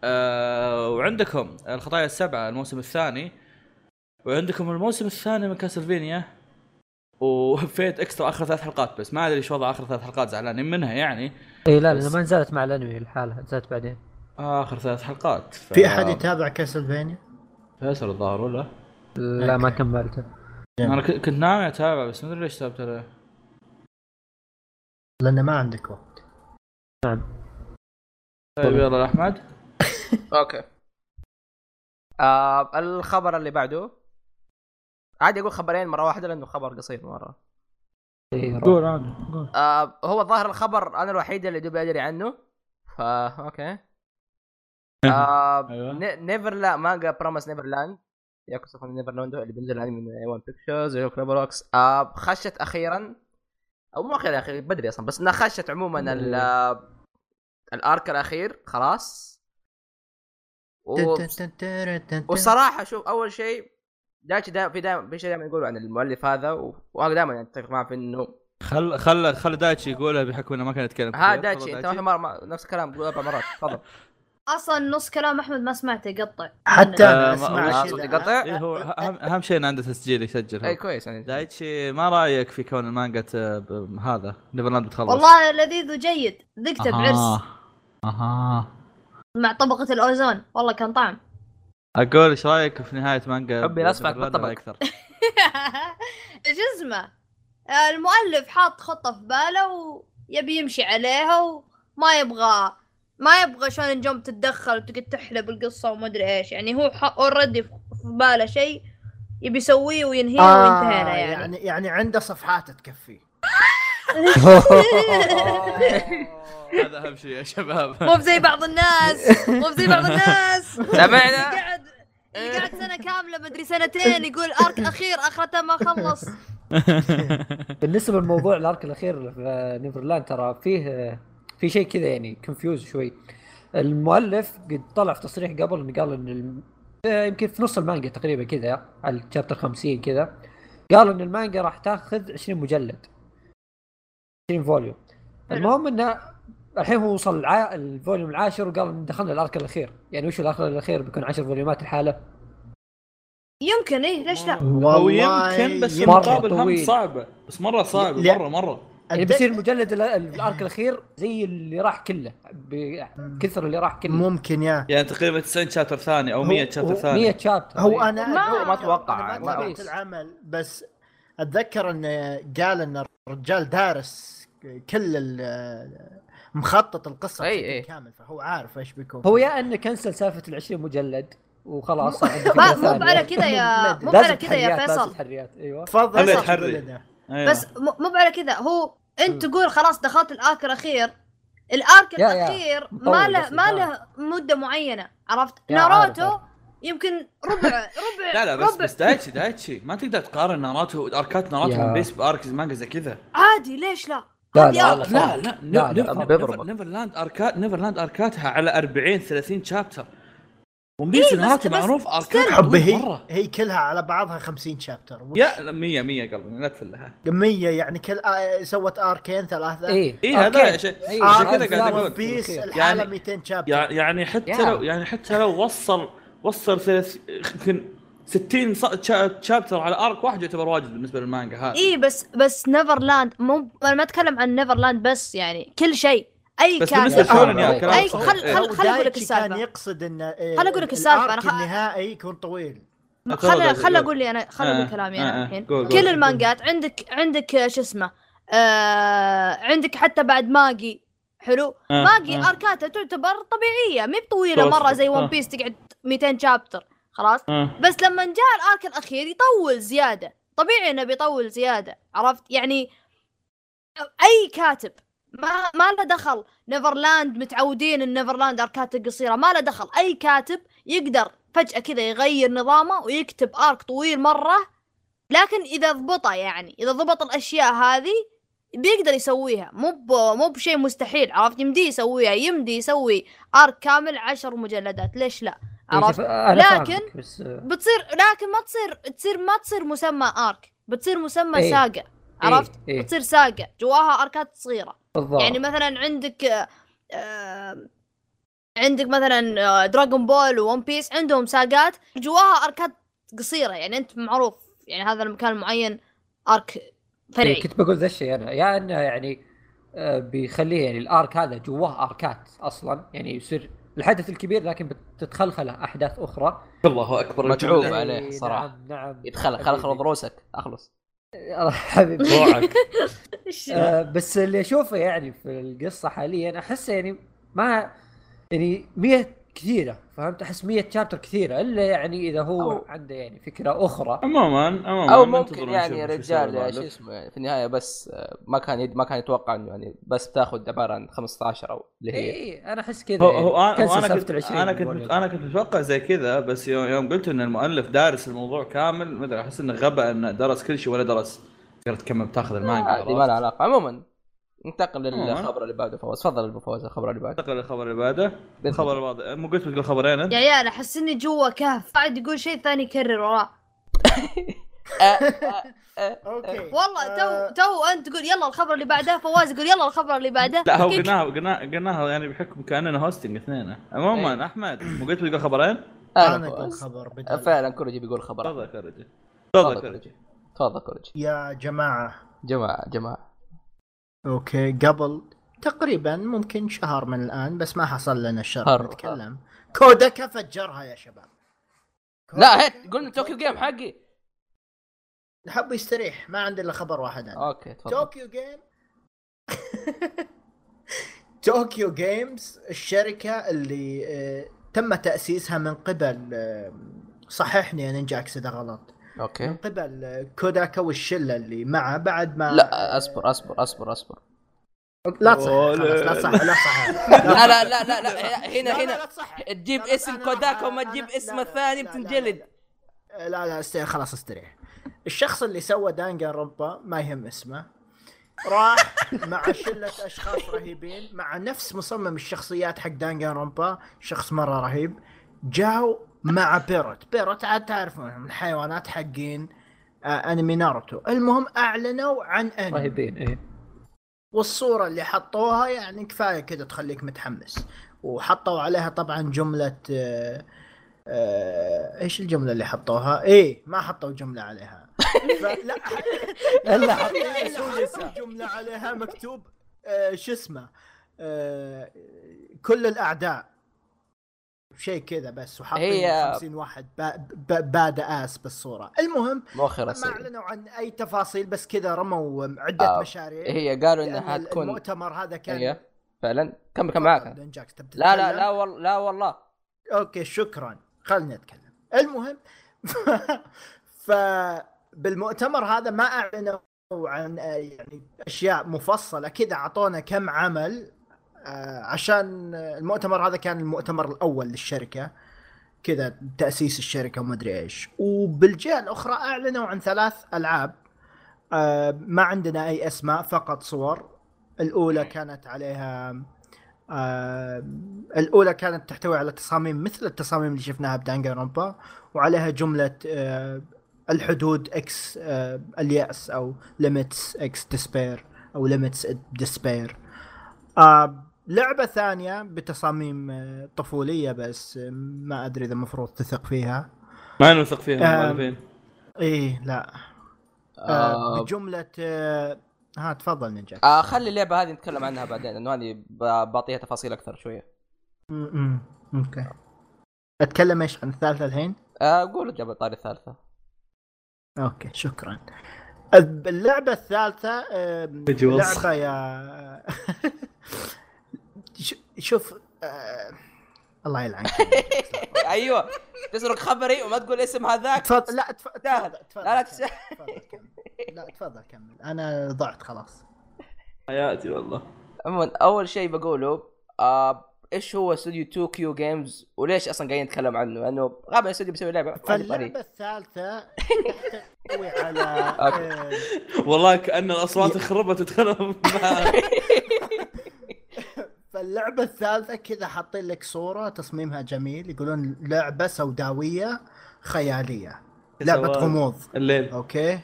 آه، وعندكم الخطايا السبعة الموسم الثاني. وعندكم الموسم الثاني من Castlevania و Fate Extra آخر ثلاث حلقات بس. ما أدري إيش وضع آخر ثلاث حلقات زعلانين منها يعني. اي لا ما نزلت مع الانمي لحالها نزلت بعدين. آخر ثلاث حلقات ف... في أحد يتابع Castlevania؟ فيصل الظاهر ولا؟ لا ما كملته. أنا ك- كنت ناوي أتابع بس ما أدري ليش له. لأنه ما عندك وقت. طيب يلا أحمد. okay. آه الخبر اللي بعده. عادي أقول خبرين مرة واحدة لأنه خبر قصير مرة. إي، روح. قول عادي قول. آه هو ظاهر الخبر أنا الوحيد اللي دوبي أدري عنه. فا okay. Never لا مانجا Promised Neverland Yakusoku no Neverland اللي بينزل انمي من A-1 Pictures آه خشت أخيرا. أو مو أخيرا أخي بدري أصلا بس إنها خشت عموما ال- آه، ال arc الأخير خلاص. و... وصراحة شوف أول شيء دايتشي دا في دائما في شيء دائما يقولوا عن المؤلف هذا وأنا دائما أتفق معه في إنه خل خل خل دايتشي يقولها بحكم إنه ما كان يتكلم ها. دايتشي أنت ما نفس الكلام تقول أربع مرات تفضل. أصلا نص كلام أحمد ما سمعته يقطع. حتى آه، أنا ما- اسمع آه، قطع إيه هو اهم شيء انه عنده تسجيل يسجل اي. كويس يعني. دايتشي ما رأيك في كون المانجا هذا Neverland بتخلص والله لذيذ وجيد. ذقته بعرس. أها. أها مع طبقة الأوزون. والله كان طعم. أقول إيش رأيك في نهاية مانجا؟ حبي Neverland بالطبق. أكثر؟ إيش اسمه؟ آه، المؤلف حاط خطة في باله ويبي يمشي عليها وما يبغى ما يبغى شلون جمب تتدخل وتقعد تحلب القصة وما ادري إيش. يعني هو اوريدي في باله شيء يبي يسويه وينهيه آه وينتهينا يعني, يعني يعني عنده صفحات تكفي. هذا أهم شيء يا شباب. مو بزي بعض الناس مو بزي بعض الناس. سمعنا؟ قاعد قاعد سنة كاملة مدري سنتين يقول ارك اخير اخرته ما خلص. بالنسبة للموضوع ال arc الأخير في Neverland ترى فيه في شيء كذا يعني confuse شوي. المؤلف قد طلع في تصريح قبل إنه قال إن الم... آه، يمكن في نص المانجا تقريبا كذا على ال chapter 50 كذا. قال إن المانجا راح تاخذ 20 مجلد 20 volume المهم إنه الحين هو وصل الع... ال volume العاشر وقال إن دخلنا ال arc الأخير. يعني وش ال arc الأخير؟ بيكون 10 فوليومات الحاله يمكن إيه ليش لا؟ هو يمكن بس مرة مقابل هم. صعبة. بس مرة صعبة. مرة مرة. يعني بيصير المجلد ال- الأرك الأخير زي اللي راح كله بكثر اللي راح كله. ممكن يا. يعني تقريبا 90 شابتر ثاني أو هو- 100 شابتر ثاني. 100 شابتر هو أنا ما- ما أتوقع. أنا ما تابعت العمل بس أتذكر انه قال إن الرجال دارس كل ال- مخطط القصة أي- بشكل أي. كامل فهو عارف إيش بيكون. هو يا إنه كنسل سالفة ال 20 مجلد وخلاص. ما مو على كذا يا مو على كذا يا فيصل. تحريات أيوه. تفضل. فيصل. أيوة. بس مو مو على كذا هو انت تقول خلاص دخلت ال arc الاخير ال arc يا-. الاخير ما له ما. له مدة معينة عرفت ناروتو عارف،. يمكن ربع ربع لا لا بس ربع بس دايتشي دايتشي ما تقدر تقارن ناروتو أركات ناروتو. One Piece ب arcs مانجا زي كذا عادي ليش لا لا لا. لا لا لا لا، لا، نيفر- لا، نيفر- بيضربك. نيفرلاند اركات نيفرلاند أركاتها على 40 30 شابتر ون بيس إيه، ناروتو بس معروف اركات حب عظيم هي مرة. هي كلها على بعضها 50 شابتر يا لا، 100 100 قبل لا تفلها 100 يعني كل آه سوت اركين ثلاثة. إيه. اي هذا أوكي. شيء. كذا قاعد. أقول. بيس يعني- الحالة 200 شابتر يع- يعني حتى يا. لو يعني حتى لو وصل وصل ثلاث يمكن 60 ص- شا- شابتر على ارك واحد يعتبر واجد بالنسبة للمانجا هذا. اي بس بس Neverland مو أنا ما أتكلم عن Neverland بس يعني كل شيء. أي بس كاتب بالنسبة لشونن يا أي- كلام أي صحيح. خل- إيه. خل- خل أقول لك السالفة. كان يقصد إن خل أقول لك السالفة، أنا ال arc خ- النهائي يكون طويل خل. خل أقول لي أنا خل آه، أقول كلامي آه، أنا آه. الحين. كل المانجات عندك عندك آه، شو اسمه آه عندك حتى بعد Magi حلو آه، Magi آه. اركاتها تعتبر طبيعية مي بطويلة مرة زي. One Piece تقعد 200 chapter خلاص آه. بس لما جاء ال arc الأخير يطول زيادة طبيعي إنه بيطول زيادة عرفت يعني أي كاتب ما ما له دخل. Neverland متعودين إن Neverland اركاته قصيرة. ما له دخل. أي كاتب يقدر فجأة كذا يغير نظامه ويكتب arc طويل مرة. لكن إذا ضبطه يعني إذا ضبط الأشياء هذه بيقدر يسويها. مو مو بشيء مستحيل عرفت؟ يمدي يسويها يمدي يسوي arc كامل عشر مجلدات. ليش لا؟ إيه، عرفت؟ لكن- بتصير لكن ما تصير تصير ما تصير مسمى ارك بتصير مسمى إيه. ساقة. عرفت؟ إيه. إيه بتصير ساقة. جواها اركات صغيرة. بالضبط. يعني مثلا عندك آه، عندك مثلا Dragon Ball و One Piece عندهم ساقات جواها أركات قصيرة يعني أنت معروف يعني هذا المكان معين arc فرعي. إيه كنت بقول ذا الشيء أنا. يا إنه يعني آه، بيخليه يعني ال arc هذا جواه أركات أصلا يعني يصير الحدث الكبير لكن بتتخلخله أحداث أخرى. الله أكبر. متعوب الجودة. عليه إيه، صراحة. نعم نعم. يدخل خل خل حبيبي. ضروسك. أخلص. حبيبي. روعك إيش- آه، بس اللي أشوفه يعني في القصة حاليا أحس يعني ما يعني 100 كثيرة فهمت أحس 100 شابتر كثيرة إلا يعني إذا هو أو- عنده يعني فكرة أخرى عموما عموما أو ممكن يعني رجال بعد. شو اسمه يعني في النهاية بس آه، ما كان يد- ما كان يتوقع إنه يعني بس بتاخذ عبارة عن 15 أو اللي هي إي أنا أحس كذا هو يعني. هو أنا سالفة كنت أنا كنت. أنا كنت متوقع زي كذا بس يوم, يوم قلت إن المؤلف دارس الموضوع كامل ما أدري أحس إنه غبى إنه درس كل شيء ولا درس قدرت كم بتاخذ المانجا ما لها علاقة عموما ننتقل. للخبر اللي بعده فواز. تفضل أبو فواز الخبر اللي بعده. انتقل للخبر اللي بعده. الخبر اللي بعده مو قلت بتقول خبرين انت؟ يا عيال أحس إني جوا كهف. قاعد يقول شيء ثاني يكرر وراه. آه، آه، آه، أوكي. والله تو تو أنت تقول يلا الخبر اللي بعده فواز يقول يلا الخبر اللي بعده. لا هو. قلناها قلناها قلناها يعني بحكم كأننا hosting اثنين عموما إيه. أحمد مو قلت بتقول خبرين؟ أهلا أنا أقول خبر فعلا كوريجي بيقول خبر تفضل كوريجي. تفضل كوريجي. تفضل كوريجي. يا جماعة. جماعة جماعة. أوكي قبل تقريبا ممكن شهر من الآن بس ما حصل لنا الشرف هر- نتكلم. كوداكا فجرها يا شباب. لا هيت قلنا Too Kyo Game حقي. حب يستريح ما عندي إلا خبر واحد أنا. أوكي تفضل. Too Kyo Game Too Kyo Games الشركة اللي آه، تم تأسيسها من قبل آه، صححني يا نينجا X إذا غلط. من أوكي قبل آه، كوداكا والشلة اللي معه بعد ما لا اصبر اصبر اصبر اصبر لا تصح لا تصح لا تصح لا لا لا لا لا هنا لا، لا، هنا. تجيب لا، لا، اسم كوداكا وما تجيب لا، الثاني لا، لا، بتنجلد لا لا استريح خلاص استريح الشخص اللي سوى Danganronpa ما يهم اسمه راح مع شلة اشخاص رهيبين مع نفس مصمم الشخصيات حق Danganronpa شخص مرة رهيب جاوا مع بيروت. بيروت عاد تعرفونهم الحيوانات حقين آه أنمي ناروتو. المهم أعلنوا عن أنمي. رهيبين إيه. والصورة اللي حطوها يعني كفاية كذا تخليك متحمس. وحطوا عليها طبعا جملة آه آه إيش الجملة اللي حطوها؟ إيه ما حطوا جملة عليها. فلا الا حط لا، حطوا جملة عليها مكتوب آه شو اسمه آه كل الأعداء. شيء كذا بس وحاطين هي- 50 واحد با- با- bad ass بالصورة. المهم مؤخرا ما أعلنوا عن أي تفاصيل بس كذا رموا عدة آه، مشاريع. هي قالوا إنها حتكون المؤتمر هذا كان هي؟ فعلا؟ كم كم تبي لا لا؟ لا والله لا والله. أوكي شكرا. خليني اتكلم المهم فبالمؤتمر هذا ما أعلنوا عن آه، يعني أشياء مفصلة. كذا أعطونا كم عمل عشان المؤتمر هذا كان المؤتمر الأول للشركة. كذا تأسيس الشركة وما أدري إيش. وبالجهة الأخرى أعلنوا عن ثلاث ألعاب. آه، ما عندنا أي أسماء فقط صور. الأولى كانت عليها آه الأولى كانت تحتوي على تصاميم مثل التصاميم اللي شفناها بدانجا رومبا. وعليها جملة آه الحدود x آه اليأس أو Limits x Despair أو Limits Despair آه لعبة ثانية بتصاميم آه طفولية بس آه ما أدري إذا المفروض تثق فيها. ما نوثق فيهم آه، إيه لا. آه آه بجملة آه ها تفضل نينجا آه خلي اللعبة هذه نتكلم عنها بعدين لأنه هذه بعطيها تفاصيل أكثر شوية. م- م. أوكي. أتكلم إيش عن الثالثة الحين؟ آه قول جاب الطاري الثالثة. أوكي شكرا. اللعبة الثالثة آم، بيجي وصف. لعبة يا شوف آه، الله يلعنك. أيوه. تسرق خبري وما تقول اسم هذاك. تفضل. لا. تفضل تفضل لا. تفضل كمل. لا تفضل كمل. أنا ضعت خلاص. حياتي والله. عموما أول شيء بقوله آه إيش هو استوديو Too Kyo Games وليش أصلا قاعدين نتكلم عنه؟ لأنه غالبا الاستوديو بيسوي لعبة. فاللعبة الثالثة تحتوي على. آه، والله كأن الأصوات خربت وتخرب فاللعبة الثالثة كذا حاطين لك صورة تصميمها جميل. يقولون لعبة سوداوية خيالية. لعبة سواد. غموض. الليل. أوكي.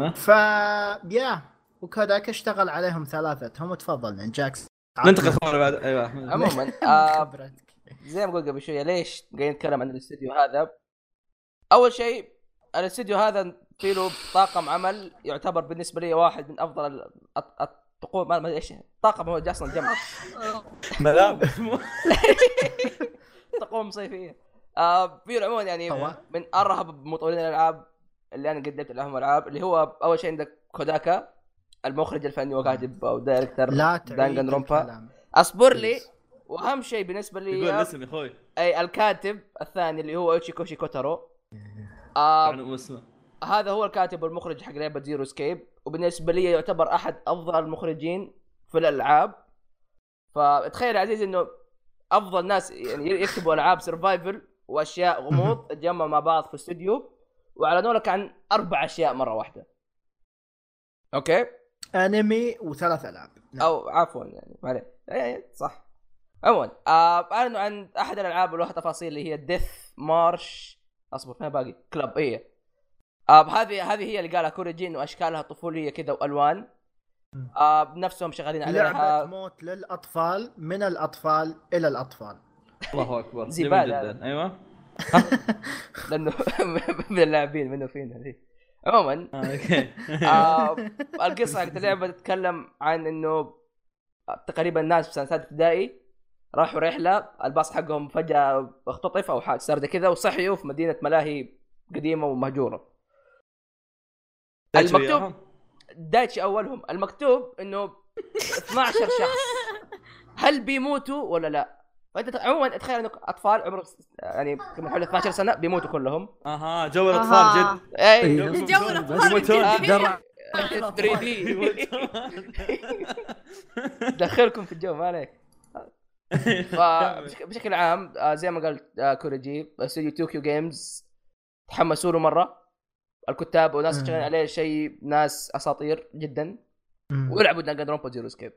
ها؟ ف يا وكذاك اشتغل عليهم ثلاثتهم. وتفضل نجاكس ننتقل الخبر اللي بعد. أيوه. عموما آه. زي ما قلت قبل شوية ليش قاعدين نتكلم عن الاستديو هذا؟ أول شيء الاستديو هذا في له طاقم عمل يعتبر بالنسبة لي واحد من أفضل الطقوم ما ما أدري إيش؟ طاقم هو أصلا جمع ملابس. طقوم صيفيه آه في عموما يعني. من أرهب مطورين الألعاب اللي أنا قدمت لهم ألعاب اللي هو أول شيء عندك كوداكا المخرج الفني وكاتب أو director ل Danganronpa. أصبر لي وأهم شيء بالنسبة لي يقول الاسم يا أخوي. أي الكاتب الثاني اللي هو اوتشيكوشي كوتارو. آه هذا هو الكاتب والمخرج حق لعبة Zero Escape وبالنسبة لي يعتبر أحد أفضل المخرجين في الألعاب. فتخيل يا عزيزي إنه أفضل ناس يعني يكتبوا ألعاب survival وأشياء غموض تجمعوا مع بعض في استوديو وأعلنوا لك عن أربع أشياء مرة واحدة. أوكي؟ أنمي وثلاث ألعاب. نعم. أو عفوا يعني ما عليه إيه، صح. عموما آه، أعلنوا عن أحد الألعاب اللي لها تفاصيل اللي هي Death March أصبر فين باقي؟ كلب إيه. هذه هذه هي اللي قالها كوريجي وأشكالها طفولية كذا وألوان. آه بنفسهم شغالين لعبة عليها موت للأطفال من الأطفال إلى الأطفال. الله أكبر. زبالة. جدا. أيوه. لأنه من اللاعبين منه فينا ذي. عموما آه، أوكي. آه القصة حقت اللعبة تتكلم عن إنه تقريبا ناس في سنة ابتدائي راحوا رحلة الباص حقهم فجأة اختطف أو حاجة صار كذا وصحيوا في مدينة ملاهي قديمة ومهجورة. المكتوب دايتشي أولهم. المكتوب إنه 12 شخص. هل بيموتوا ولا لا؟ فأنت عموما تخيل انك أطفال عمرهم يعني كم حول 12 سنة بيموتوا كلهم. أها جو الاطفال أها. جد. اي. جو. آه، الجديد. 3 دي دخلكم في الجو ما عليك. فبشكل عام آه، زي ما قال آه، كوريجي استوديو Too Kyo Games تحمسوا له مرة. الكتاب وناس. شغالين عليه شيء ناس أساطير جدا. مم. ويلعبوا Danganronpa Zero Escape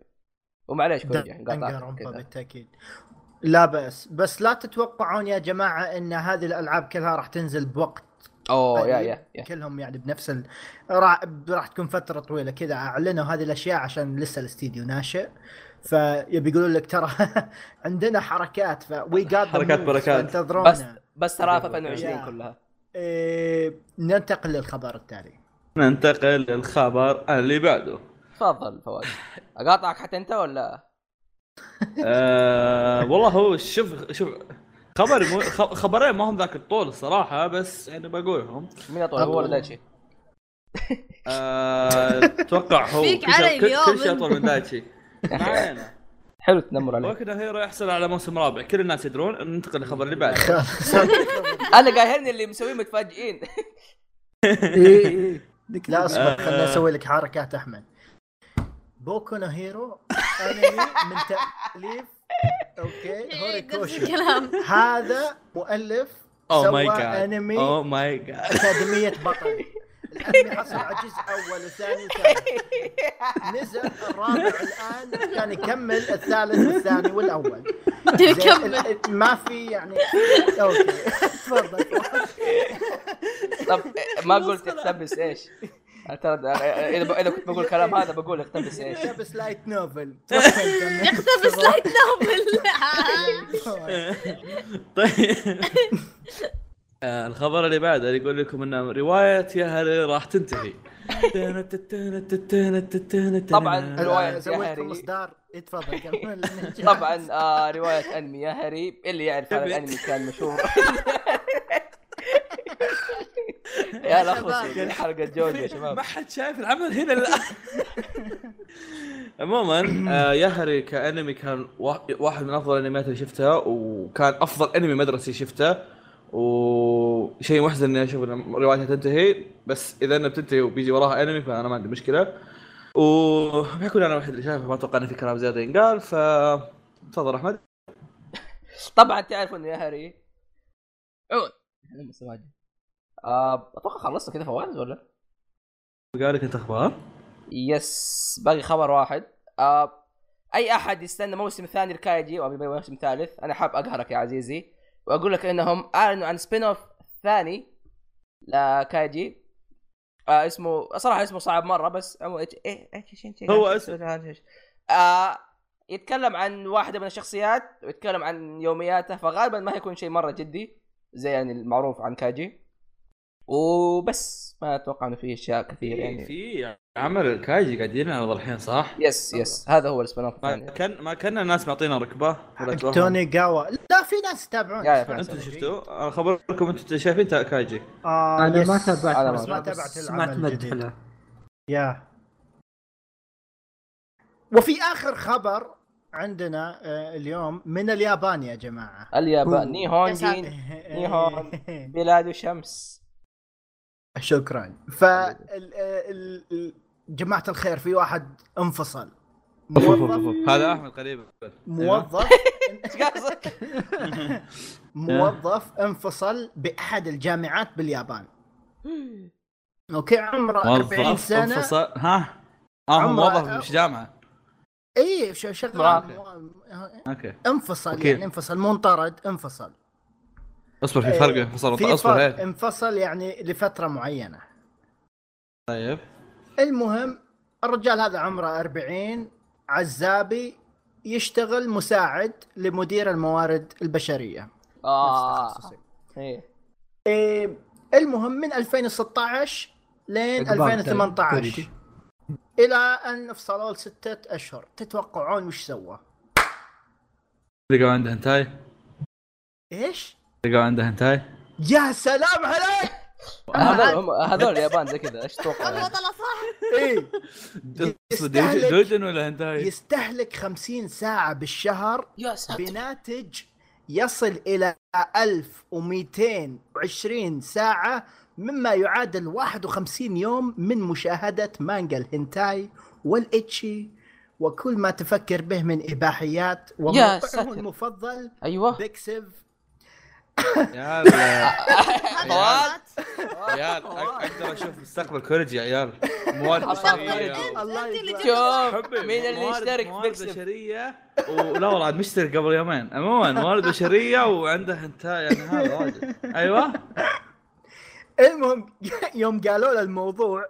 ومعليش كوريجي قاطعتك كذا. بالتأكيد. لا بأس. بس لا تتوقعون يا جماعة إن هذه الألعاب كلها راح تنزل بوقت. أوه يا قليل. يا يا. كلهم يعني بنفس ال... راح راح تكون فترة طويلة كذا. أعلنوا هذه الأشياء عشان لسه الاستديو ناشئ. فيبي يقولون لك ترى عندنا حركات. ف وي حركات بركات. انتظرونا بس بس ترى في يا. 2020 كلها. إيه... ننتقل للخبر التالي. ننتقل للخبر اللي بعده. تفضل فواز. أقاطعك حتى أنت ولا؟ آه والله هو شوف شوف خبر مو خ- خبرين ما هم ذاك الطول الصراحة بس يعني بقولهم. مين أطول هو ولا دايتشي؟ آه، أتوقع هو. فيك كل شيء- علي اليوم كل شيء. أطول من دايتشي. ما علينا. حلو التنمر عليك. وكذا هيرو يحصل على موسم رابع. كل الناس يدرون ننتقل للخبر اللي بعده. أنا قاهرني اللي مسويه متفاجئين. إيه. لا أصبر آه. خليني أسوي لك حركات أحمد. Boku no Hero أنمي من تأليف. أوكي إيه، هوريكوشي هذا مؤلف oh my سوى god أنمي oh my god اكاديميه بطل. الانمي حصل على جزء أول وثاني وثالث. نزل الرابع الآن كان يكمل الثالث والثاني والأول. كمل. ما في يعني أوكي. تفضل. طب ما قلت اقتبس إيش؟ ترى إذا إذا كنت بقول كلام هذا بقول اقتبس إيش؟ لابس light novel كمل. اقتبس light novel طيب. آه، الخبر اللي بعده اللي يقول لكم ان رواية ياهاري راح تنتهي. طبعاً سويت يا هاري. اصدار تفضل كمل طبعا آه رواية أنمي يا هري. اللي يعرف هذا الأنمي كان مشهور. يا شباب. حلقة جوجو يا شباب. ما حد شايف العمل هنا الآن. عموما آه، يهري كأنمي كان وا- واحد من أفضل الأنميات اللي شفتها وكان أفضل أنمي مدرسي شفته. وشيء محزن اني أشوف إن روايتها تنتهي بس إذا إنها بتنتهي وبيجي وراها انمي فأنا ما عندي مشكلة. وبحكم أنا الوحيد اللي شايفه ما أتوقع إن في كلام زيادة ينقال ف تفضل أحمد. طبعا تعرفوا انه ياهاري عود. آه أتوقع خلصت كذا فواز ولا؟ قال لك أنت أخبار؟ yes باقي خبر واحد. آه أي أحد يستنى موسم ثاني لكايجي؟ أو يبغى موسم ثالث. أنا حاب أقهرك يا عزيزي. وأقول لك إنهم أعلنوا عن spin off ثاني لكايجي آه اسمه صراحة اسمه صعب مرة بس إيه هو إيش- اسم. آه يتكلم عن واحدة من الشخصيات ويتكلم عن يومياته فغالبا ما هيكون شيء مرة جدي زي يعني المعروف عن كاجي وبس ما أتوقع إنه في أشياء كثير يعني. في عمل الكايجي قاعدين يعرض الحين صح؟ yes yes هذا هو ال spin off ما الثاني. كان ما كان الناس معطينا ركبة؟ تونيقاوا لا! في ناس يتابعون يا أنتم شفتوا؟ أنا خبركم أنتم شايفين تا- كايجي. آه أنا ما. تابعت بس ما تابعت سمعت مدح يا. وفي آخر خبر عندنا آه، اليوم من اليابان يا جماعة. اليابان. أوه. نيهون. جين. بلاد شمس. شكرا. ف ال- جماعة الخير في واحد انفصل. هذا أحمد قريب. موظف. إيش قصدك؟ موظف انفصل بأحد الجامعات باليابان. أوكي عمره 40 موظف سنه انفصل. ها؟ آه موظف مش جامعة. إي ش- شغال. أوكي. انفصل أوكي. يعني انفصل مو انطرد انفصل. اصبر في إيه، فرق انفصل في اصبر فرق انفصل يعني لفترة معينة. طيب. المهم الرجال هذا عمره 40 عزابي يشتغل مساعد لمدير الموارد البشرية آه. إيه إيه المهم من 2016 لين إقبال 2018 كوريجي. إلى أن انفصلوا لستة أشهر تتوقعون وش سوى؟ لقوا عنده هنتاي إيش؟ لقوا عنده هنتاي يا سلام عليك! هذول هم هذول اليابان زي كذا إيش تتوقع يعني؟ طلع صح يستهلك- دودن ولا هنتاي؟ يستهلك 50 ساعة بالشهر يا ساتر بناتج يصل إلى 1220 ساعة مما يعادل 51 يوم من مشاهدة مانجا الهنتاي والإتشي وكل ما تفكر به من إباحيات يا وموقعه. المفضل أيوه بيكسف يا عيال. طوال عيال أقدر أشوف مستقبل كوريجي يا عيال. موارد بشرية. شوف مين اللي موارد- يشترك في موارد بشرية. ولا والله عاد مشترك قبل يومين. عموما موارد بشرية وعنده هنتاي يعني هذا واجد. أيوه؟ المهم يوم قالوا له الموضوع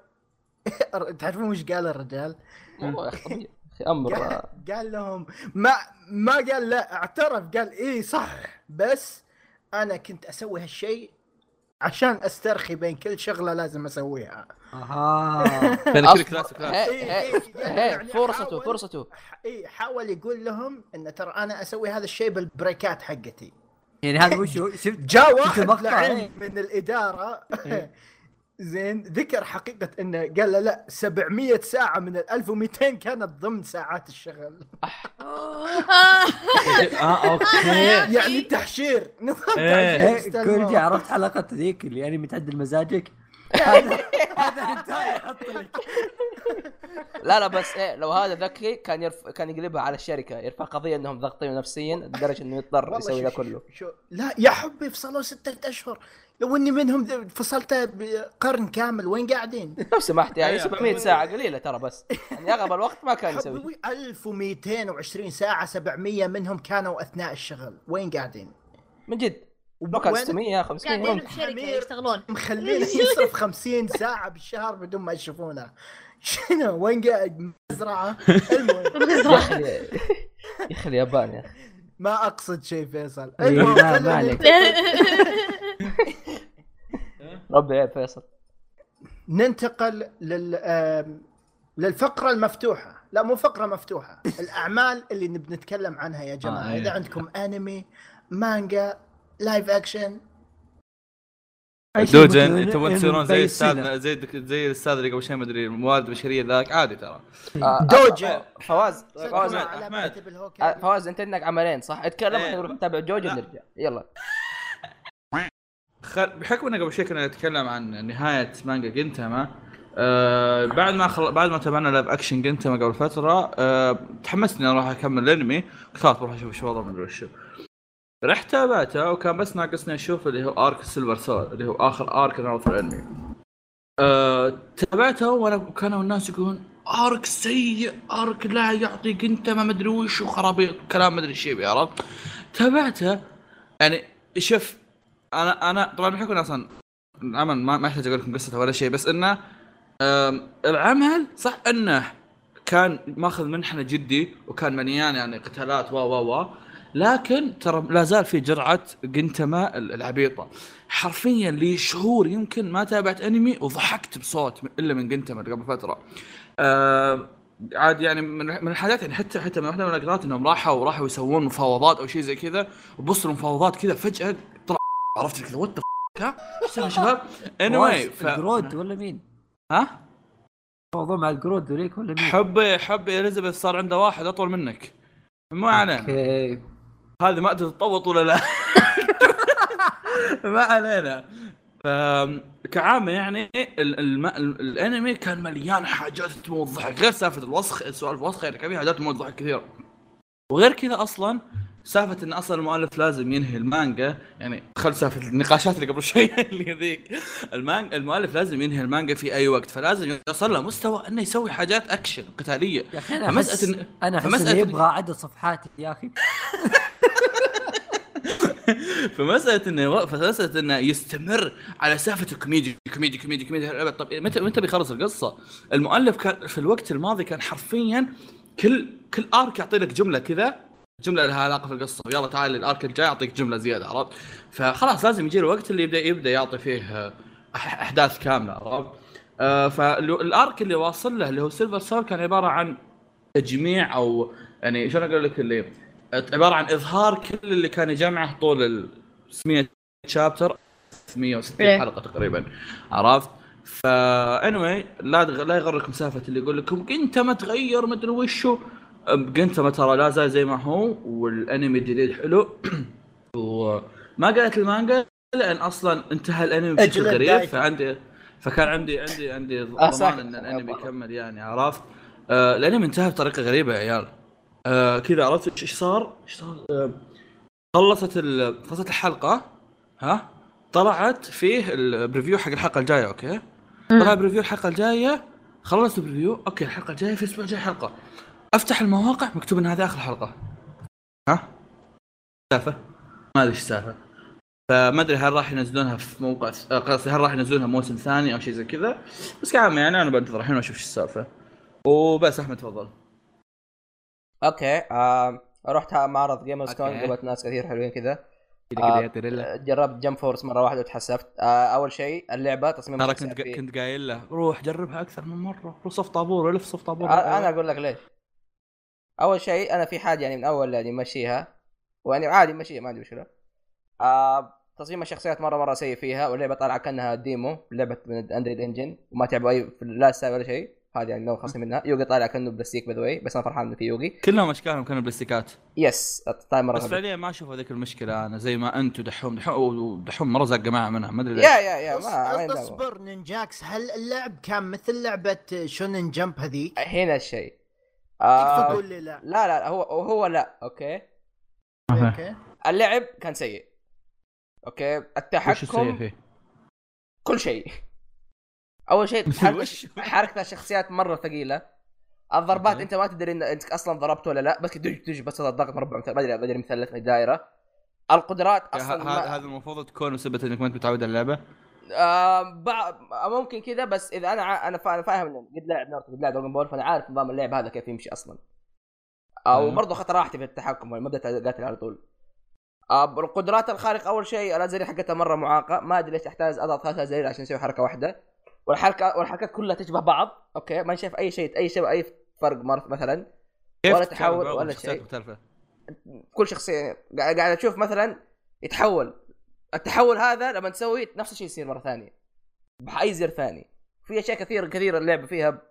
تعرفون وش قال الرجال؟ أخي طبيعي يا أخي أمر. قال, قال لهم ما ما قال لا اعترف قال إيه صح بس أنا كنت أسوي هالشيء عشان أسترخي بين كل شغلة لازم أسويها أها أصبر. كل كلاس إيه، إيه، هي، يعني فرصته حاول- فرصته اي حاول يقول لهم إن ترى أنا أسوي هذا الشيء بال break ات حقتي يعني هذا وش؟ شفت جاء واحد إيه. من الإدارة زين ذكر حقيقة إنه قال له لا 700 ساعة من ال 1200 كانت ضمن ساعات الشغل. آه أوكي. يعني تحشير. نظام إيه. تحشير إيه، عرفت حلقة ذيك اللي يعني متعدل مزاجك؟ هذا هذا هنتاي يحط لك لا لا بس إيه لو هذا ذكي كان يرف... كان يقلبها على الشركة يرفع قضية إنهم ضاغطينه نفسيا لدرجة إنه يضطر يسوي ذا كله. شو لا يا حبي فصلوا ستة أشهر. لو اني منهم فصلت بقرن كامل وين قاعدين؟ لو سمحت يعني أيوة. 700 ساعة قليلة ترى بس. يعني اغلب الوقت ما كان يسوي. حبي 1220 ساعة 700 منهم كانوا أثناء الشغل. وين قاعدين؟ من جد. وب- لو كان وين- 600 500 قاعدين ممكن. بشركه حمير. يشتغلون. مخلينه يصرف 50 ساعة بالشهر بدون ما يشوفونه. شنو؟ وين قاعد؟ مزرعة؟ المهم. يا أخي يا أخي اليابان يا أخي. ما أقصد شيء فيصل. إيه، المهم ما عليك. ربي عيب فيصل. ننتقل لل للفقرة المفتوحة. لا مو فقرة مفتوحة. الأعمال اللي نبي نتكلم عنها يا جماعة. آه، إيه. إذا عندكم أنمي مانجا live action دوجن تبون تصيرون زي. أستاذنا زي زي الأستاذ اللي قبل شوي ما أدري موارد بشرية ذاك عادي ترى آه، دوجن. آه، فواز فواز. آه، فواز أنت عندك عملين صح؟ اتكلم إيه. إحنا نروح نتابع جوجو لا. ونرجع يلا خل... بحكم إنه قبل شوي كنا نتكلم عن نهاية مانجا جنتاما آه بعد ما خل... بعد ما تابعنا live action جنتاما قبل فترة آه تحمست اني أروح أكمل الأنمي خلاص بروح أشوف إيش وضعه من وشو رحت تابعته وكان بس ناقصني أشوف اللي هو arc ال Silver Soul اللي هو آخر arc نعرض في الانمي تابعته وأنا كانوا الناس يقولون ارك سيء ارك لا يعطي أنت ما مدري وش وخرابيط كلام مدري يبي عرفت تابعته يعني شوف أنا أنا طبعا بحكم أصلا العمل ما, ما أحتاج أقول لكم قصته ولا شيء بس إنه العمل صح إنه كان ماخذ منحنى جدي وكان مليان يعني قتالات و و و لكن ترى لا زال في جرعة جنتما العبيطة. حرفيا لي شهور يمكن ما تابعت أنمي وضحكت بصوت إلا من جنتما قبل فترة. آه عاد يعني من الحاجات يعني حتى حتى من واحدة من الاقرات إنهم راحوا وراحوا يسوون مفاوضات أو شيء زي كذا. وبنص المفاوضات كذا فجأة طلع عرفت كذا؟ what ها؟ يا شباب؟ anyway ف... القرود ولا مين؟ ها؟ موضوع مع القرود ذوليك ولا مين؟ حبي حبي إليزابيث صار عنده واحد أطول منك. ما علينا. أوكي. هذه ما أدري تطوط ولا لا. ما علينا. كعامة يعني الأنمي كان مليان حاجات تموت ضحك. غير سالفة الوسخ سوالف الوسخ يعني كان في حاجات تموت ضحك كثير وغير كذا أصلا سالفة إن أصلا المؤلف لازم ينهي المانجا يعني خل سالفة النقاشات اللي قبل شوي اللي ذيك المانجا المؤلف لازم ينهي المانجا في أي وقت فلازم يوصل له مستوى إنه يسوي حاجات أكشن قتالية. يا أخي أنا احس إن- أنا أحس إن- يبغى عدد صفحات يا أخي. فمسألة إنه فمسألة إنه يستمر على سالفة كوميدي كوميدي كوميدي كوميدي طب متى متى بيخلص القصة؟ المؤلف كان في الوقت الماضي كان حرفيا كل كل arc يعطي لك جملة كذا جملة لها علاقة في القصة ويلا تعال ال arc الجاي يعطيك جملة زيادة عرفت؟ فخلاص لازم يجي الوقت اللي يبدأ يبدأ يعطي فيه آه، أحداث كاملة عرفت؟ آه فال arc اللي واصل له اللي هو Silver Soul كان عبارة عن تجميع أو يعني شلون أقول لك اللي عبارة عن إظهار كل اللي كان يجمعه طول ال 600 chapter 160 إيه. حلقة تقريبا عرفت؟ فا anyway لا لا يغركم سالفه اللي يقول لكم أنت ما تغير ما ادري وشو انت ما ترى لا زال زي ما هو والأنمي الجديد حلو وما قريت المانجا لأن أصلا انتهى الأنمي بشكل غريب. فعندي فكان عندي عندي عندي آه، ضمان. إن الأنمي يكمل يعني عرفت؟ آه الأنمي انتهى بطريقة غريبة يا عيال آه كذا عرفت إيش صار؟ إيش صار؟ آه خلصت خلصت الحلقة ها طلعت فيه ال preview حق الحلقة الجاية أوكي؟ طلع preview الحلقة الجاية خلصت ال preview okay الحلقة الجاية في الأسبوع الجاي حلقة أفتح المواقع مكتوب ان هذه آخر حلقة. ها؟ سالفة؟ ما أدري إيش السالفه فما أدري هل راح ينزلونها في موقع آه، قصدي هل راح ينزلونها موسم ثاني أو شيء زي كذا. بس كعامة يعني أنا بنتظر الحين وأشوف إيش السالفة. وبس أحمد تفضل. okay آه رحت معرض جيمرز كون. قابلت ناس كثير حلوين كذا. آه، جربت جمب فورس مرة واحدة وتحسفت. آه أول شيء اللعبة تصميم ترى كنت كنت قايل له روح جربها أكثر من مرة. روح صف طابور الف صف طابور. آه، أنا أقول لك ليش. أول شيء أنا في حاجة يعني من أول يعني مشيها ويعني عادي مشيها ما عندي مشكلة. آه تصميم الشخصيات مرة مرة سيء فيها واللعبة طالعة كأنها demo لعبة من Unreal Engine وما تعبوا أي في لا style ولا شيء. هذه يعني لو خاصين منها. يوغي طالع كأنه بلاستيك by the way بس أنا فرحان إنه في يوغي. كلهم أشكالهم كانوا بلاستيكات. yes مرة بس. فعليا ما أشوف هذيك المشكلة أنا زي ما انت ودحوم دحوم دحوم مرة زق جماعة منها ما أدري ليش. يا يا يا ما, أصبر نينجاكس هل اللعب كان مثل لعبة شونن جمب هذيك؟ هنا الشيء. آه تقول لي لا؟ لا لا هو هو لا okay okay اللعب كان سيء okay التحكم فيه؟ كل شيء أول شيء؟ حركة, الشخصيات مرة ثقيلة الضربات. أنت ما تدري إن أنت أصلا ضربت ولا لا بس دج دج بس الضغط مربع ما ادري ما أدري مثلث من دائره القدرات أصلا. هذا المفروض تكون بسبب إنك ما أنت متعود على اللعبة آه بع... ممكن كذا بس إذا أنا. أنا فاهم إن قد لاعب ناروتو قد لاعب دراجون بول فأنا عارف نظام اللعب هذا كيف يمشي أصلا. أو أيوه. برضه اخذت راحتي في التحكم ما بدات اقاتل على طول. آه القدرات الخارقه أول شيء الأزرة حقتها مرة معاقة. ما أدري ليش تحتاج أضغط ثلاث ازرار عشان أسوي حركة واحدة. والحركه والحركات كلها تشبه بعض okay؟ ما شايف أي شيء أي شيء أي فرق مثلا. كيف ولا تحول ولا شيء. مختلفة؟ كل شخصيه قاعد أشوف مثلا يتحول. التحول هذا لما تسوي نفس الشيء يصير مرة ثانية. باي زر ثاني. في أشياء كثير كثير اللعبة فيها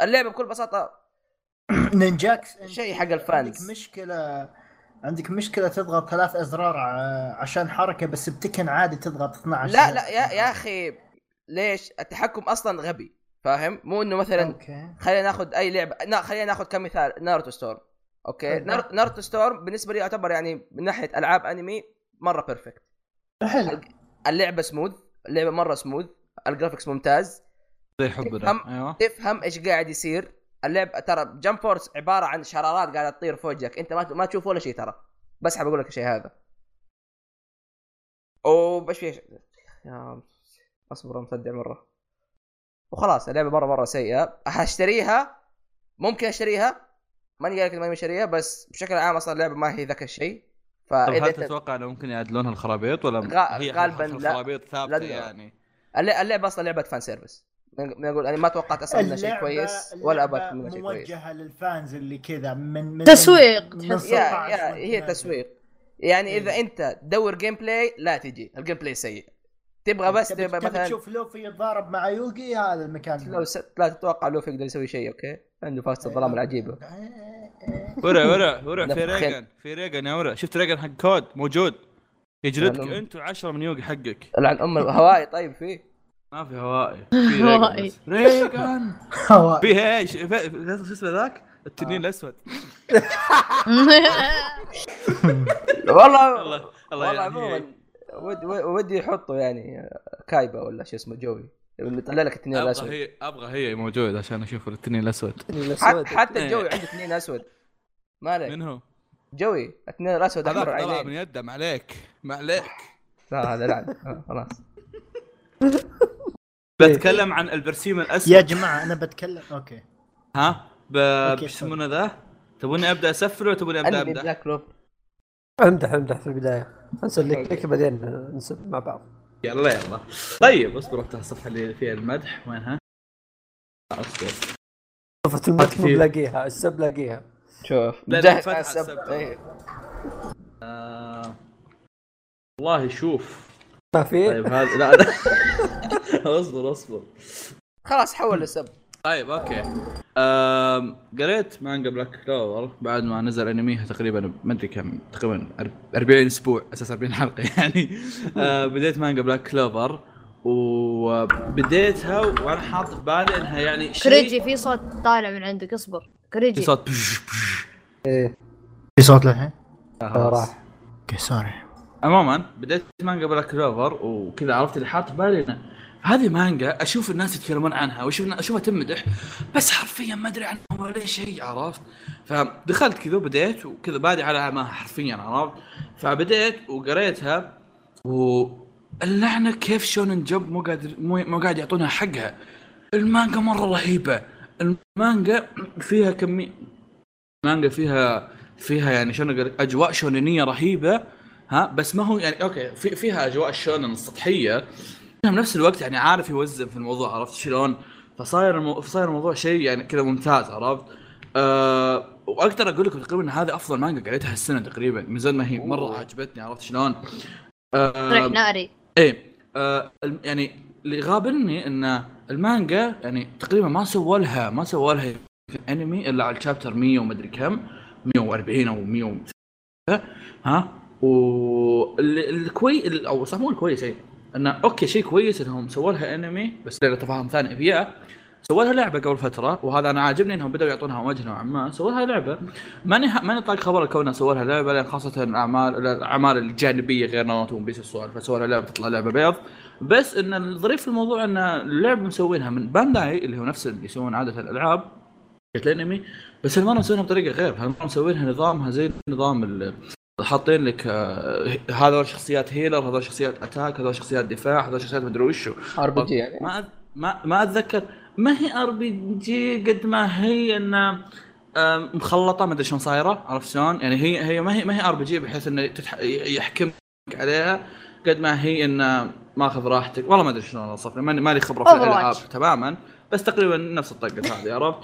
اللعبة بكل بساطة نينجاكس أنت شيء حق ال fans. عندك مشكله عندك مشكلة تضغط ثلاث أزرار عشان حركة بس بتكن عادي تضغط 12 لا لا يا يا أخي ليش؟ التحكم أصلا غبي فاهم؟ مو إنه مثلا okay. خلينا ناخذ أي لعبه نا خلينا ناخذ كمثال ناروتو ستورم. okay. نار... ناروتو ستورم بالنسبة لي يعتبر يعني من ناحية ألعاب أنمي مرة perfect حلو اللعبة smooth اللعبة مرة smooth ال graphics ممتاز. زي حبنا تفهم- أيوه. تفهم إيش قاعد يصير. اللعب ترى جمب فورس عبارة عن شرارات قاعدة تطير في وجهك أنت ما ما تشوف ولا شيء ترى. بس حاب أقول لك الشيء هذا. وبش في يا أصبر مصدع مرة. وخلاص اللعبة مره مرة سيئة. هشتريها ممكن أشتريها. ماني قايل لك ماني بشتريها بس بشكل عام أصلا اللعبة ما هي ذاك الشيء. طب فإذا هل تتوقع إنه ممكن يعدلونها الخرابيط ولا غ- هي غالباً لا. الخرابيط ثابتة لا. يعني؟ الل- اللعبة أصلا لعبة fan service نقول أنا ما توقعت أصلا إنها شيء كويس ولا أبغى منها شيء كويس. موجهة لل fans اللي كذا من من تسويق. من. يا 16 يا هي تسويق. يعني إذا إيه. أنت تدور gameplay لا تجي. ال gameplay سيء. تبغى بس تبغى مثلا تشوف لوفي يتضارب مع يوغي هذا المكان. لو س... لا تتوقع لوفي يقدر يسوي شيء okay؟ عنده فاست الظلام العجيبه ورع ورع ورع في. ريجن في ريجن يا ورع شفت ريجن حق كود؟ موجود. يجلدك. انت وعشرة من يوغي حقك. لعن ام هواي طيب فيه ما في هوائي. في هوائي. ريجن بس. ريجن هو- في إيش شو اسمه ذاك؟ التنين الأسود. والله الله الله والله عموما ود- ود- ودي يحطوا يعني كايبا ولا شو اسمه جوي. اللي يطلع لك التنين أبغى الأسود. هي أبغى هي موجود عشان أشوف التنين الأسود. حتى, حتى إيه. الجوي عنده تنين أسود. ما عليك من هو؟ جوي التنين الاسود احمر طلع من يده ما عليك ما عليك. لا هذا لعن آه، خلاص. بتكلم عن البرسيم الأسود؟ يا جماعة أنا بتكلم أوكي. ها؟ ب- يسمونه ذا؟ تبوني أبدأ أسفل ولا تبوني أبدأ امدح؟ بلاك أمدح أمدح في البداية. نسلك لك بعدين نسب مع بعض. يلا يلا. طيب اصبر افتح الصفحة اللي فيها المدح. وينها؟ اصبر صفة المدح مو. بلاقيها السب لاقيها شوف فتح على السب السب. إيه. آه... والله شوف. ما في؟ طيب هذا لا لا. اصبر اصبر. خلاص حول للسب طيب okay. قريت مانجا Black Clover بعد ما نزل أنميها تقريبا ما أدري كم تقريبا أرب- 40 أسبوع أساس 40 حلقة يعني. آه، بديت مانجا Black Clover وبديتها وأنا حاط في بالي إنها يعني شيء كريجي في صوت طالع من عندك اصبر. في كريجي صوت بش بش. إيه. في صوت للحين؟ آه، راح. okay sorry. عموما بديت مانجا Black Clover وكذا عرفت اللي حاط في بالي إنه هذه مانجا أشوف الناس يتكلمون عنها وأشوف أشوفها تمدح بس حرفيا ما أدري عنها ولا شيء عرفت؟ فدخلت كذا وبديت وكذا بادي على اعماها حرفيا عرفت؟ فبديت وقريتها واللعنه كيف Shonen Jump مو قادر مو, قاعد يعطونها حقها المانجا مرة رهيبة المانجا فيها كميه مانجا فيها فيها يعني شلون أقول أجواء شونينية رهيبة ها بس ما هو يعني okay في فيها أجواء الشونن السطحيه في نفس الوقت يعني عارف يوزن في الموضوع عرفت شلون؟ فصاير المو... فصاير الموضوع شيء يعني كذا ممتاز عرفت؟ أه... وأقدر أقول لكم تقريبا هذه أفضل مانجا قريتها السنة تقريبا من زمان ما هي مرة. عجبتني عرفت شلون؟ أه... ناري إيه آه يعني اللي غابني إن المانجا يعني تقريبا ما سووا لها ما سووا لها انمي إلا على ال chapter 100 ومدري كم 140 أو 100 ها؟ والكويس أو صح مو الكويس اي انه okay شيء كويس إنهم سووا لها انمي بس له تفاهم ثاني فيها سووا لها لعبة قبل فترة وهذا أنا عاجبني إنهم بدأوا يعطونها وجه نوعا ما. سووا لها لعبة. ماني ماني طاق خبر كونها سووا لها لعبة لأن خاصة الاعمال الأعمال الجانبية غير ناروتو One Piece السوالف سووا لها لعبة تطلع لعبة بيض. بس إن الظريف في الموضوع إن اللعبه مسوينها من بانداي اللي هو نفس اللي يسوون عادة الألعاب حقت الانمي بس هالمره مسوينها بطريقة غير؟ هالمره مسوينها نظامها زي نظام حاطين لك آه، هذول شخصيات healer هذول شخصيات attack هذول شخصيات دفاع هذول شخصيات مدري وشو. RPG يعني. ما ما ما أتذكر ما هي RPG قد ما هي انها آم، مخلطة ما أدري شلون صايرة عرفت شلون؟ يعني هي هي ما هي ما هي RPG بحيث انه تتح... يحكمك عليها قد ما هي انه ماخذ راحتك والله ما أدري شلون أوصف ماني مالي خبرة في. الالعاب تماما بس تقريبا نفس الطقة هذه عرفت؟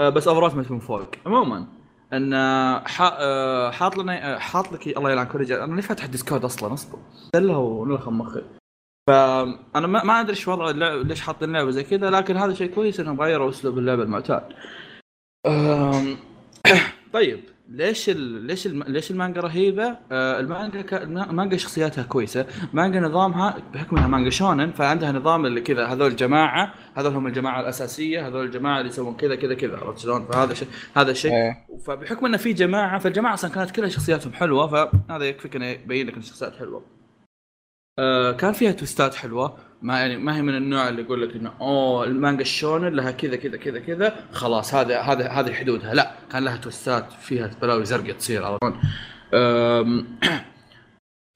آه، بس اوفرات من فوق عموما إن آه، آه، حاط لنا حاط لك الله يلعن كل أنا ليه فاتح Discord أصلا أصبر دله ونلخم مخي فأنا ما, ما أدري إيش وضع اللعبه ليش حاطين لعبة زي كذا لكن هذا شيء كويس إنهم غيروا أسلوب اللعبة المعتاد. أم، طيب ليش ال... ليش الم... ليش المانجا رهيبة؟ آه المانجا ك... المانجا شخصياتها كويسة، مانجا نظامها بحكم إنها مانجا شونن فعندها نظام اللي كذا هذول الجماعه هذول هم الجماعة الأساسية هذول الجماعة اللي يسوون كذا كذا كذا عرفت شلون؟ فهذا شيء هذا الشيء إيه. فبحكم انه في جماعة فالجماعة أصلا كانت كلها شخصياتهم حلوة فهذا يكفيك إنه يبين لك إن الشخصيات حلوة. آه كان فيها تويستات حلوة ما يعني ما هي من النوع اللي يقول لك إنه أوه المانجا الشونن لها كذا كذا كذا كذا خلاص هذا هذا هذه حدودها لا كان لها تويستات فيها بلاوي زرقاء تصير على طول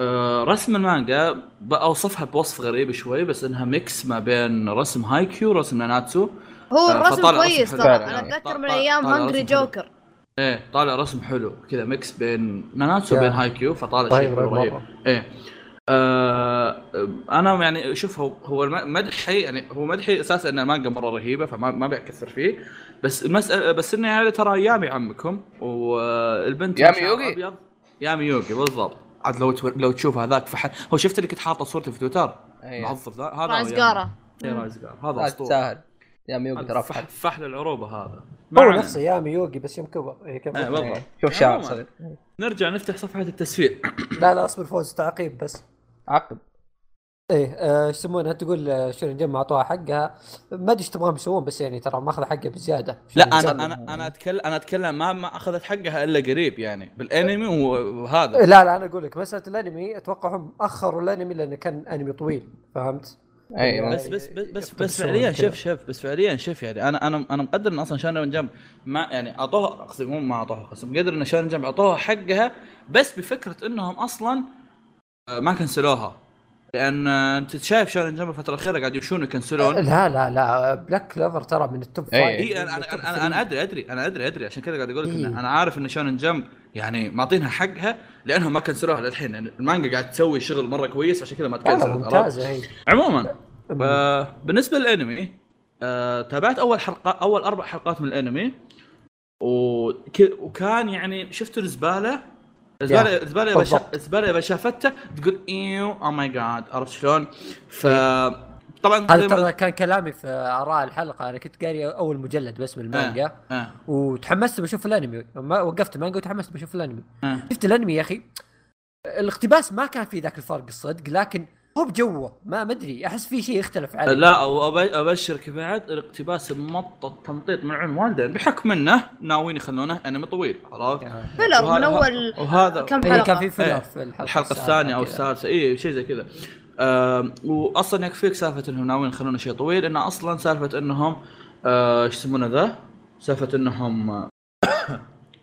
آه، رسم المانجا بوصفها بوصف غريب شوي بس إنها mix ما بين رسم هايكيو ورسم ناناتسو هو آه، الرسم فطالع كويس رسم ترى حلو. أنا. أتذكر من أيام Hungry. Joker إيه طالع رسم حلو كذا mix بين ناناتسو. وبين هايكيو فطالع شيء طيب رهيب. إيه آه أنا يعني شوف هو هو مدحي يعني هو مدحي أساسا إن المانجا مرة رهيبة فما ما بكثر فيه. بس المسألة بس إنه يعني ترى يامي عمكم والبنت يامي يوغي؟ يامي يوغي بالضبط. عاد لو لو تشوف هذاك فحل هو شفت اللي كنت حاطه صورته في تويتر؟ اي معظف ذا؟ هذا رأس يامي. قارة. إيه، رأس قارة. هذا أسطورة. تساهل. يامي يوغي هذا ترى فح- فحل. فحل العروبة هذا. هو نفسه يامي يوغي بس يوم كبر إيه، كبر. إيه، بالضبط. شوف شعر صغير. نرجع نفتح صفحة التسويق. لا لا أصبر فوز تعقيب بس. عقب إيه آه، إيش يسمونها تقول آه، شنو جم اعطوها حقها ما أدري إيش تبغاهم يسوون بس يعني ترى ماخذ حقها بزيادة لا أنا؟ أنا أنا اتكلم أنا أتكلم ما ما أخذت حقها إلا قريب يعني بالأنمي وهذا لا لا أنا أقول لك مسألة الأنمي أتوقع هم أخروا الأنمي لأنه كان أنمي طويل فهمت؟ أيوه بس بس بس بس, بس فعليا. شوف شوف بس فعليا شوف يعني أنا أنا أنا مقدر إن أصلا شانون جمب ما يعني اعطوها اقصد مو ما اعطوها قسم مقدر إن Shonen Jump اعطوها حقها بس بفكرة إنهم أصلا آه، ما كنسلوها. لأن آه، أنت شايف Shonen Jump الفترة الأخيرة قاعد يمشون يكنسلون؟ لا لا لا Black Clover ترى من ال top إيه. five اي أنا أنا أنا, أنا أدري أدري أنا أدري أدري. عشان كذا قاعد أقول لك إن إيه. أنا عارف إن Shonen Jump يعني معطينها حقها لأنهم ما كنسلوها للحين. يعني المانجا قاعد تسوي شغل مرة كويس عشان كذا ما تكنسلت عرفت؟ ممتازة هي عموما آه بالنسبة للأنمي آه تابعت أول حلقة أول أربع حلقات من الأنمي وك... وكان يعني شفتوا الزبالة الزباله الزباله اذا شا... بالضبط. الزباله اذا شافتها تقول eww oh my God عرفت شلون؟ ف طبعا هذا ترى كان كلامي في آراء الحلقة أنا كنت قاري أول مجلد بس من المانجا آه. وتحمست بشوف الأنمي ما وقفت المانجا وتحمست بشوف الأنمي آه. شفت الأنمي يا أخي الاقتباس ما كان في ذاك الفرق الصدق لكن هو بجوه ما مدري أحس في شيء يختلف عنه لا وأب- أبشرك بعد الاقتباس المطط تمطيط من عند والدين بحكم إنه ناويين يخلونه أنمي طويل عرفت؟ filler من أول وهذا كم إيه، حلقة كان في filler إيه. في الحلقة, السابقة الثانية أو. الثالثه اي شيء زي كذا واصلا يكفيك سالفة إنهم ناويين يخلونه شيء طويل إنه أصلا سالفة إنهم آه، إيش يسمونه ذا؟ سالفة إنهم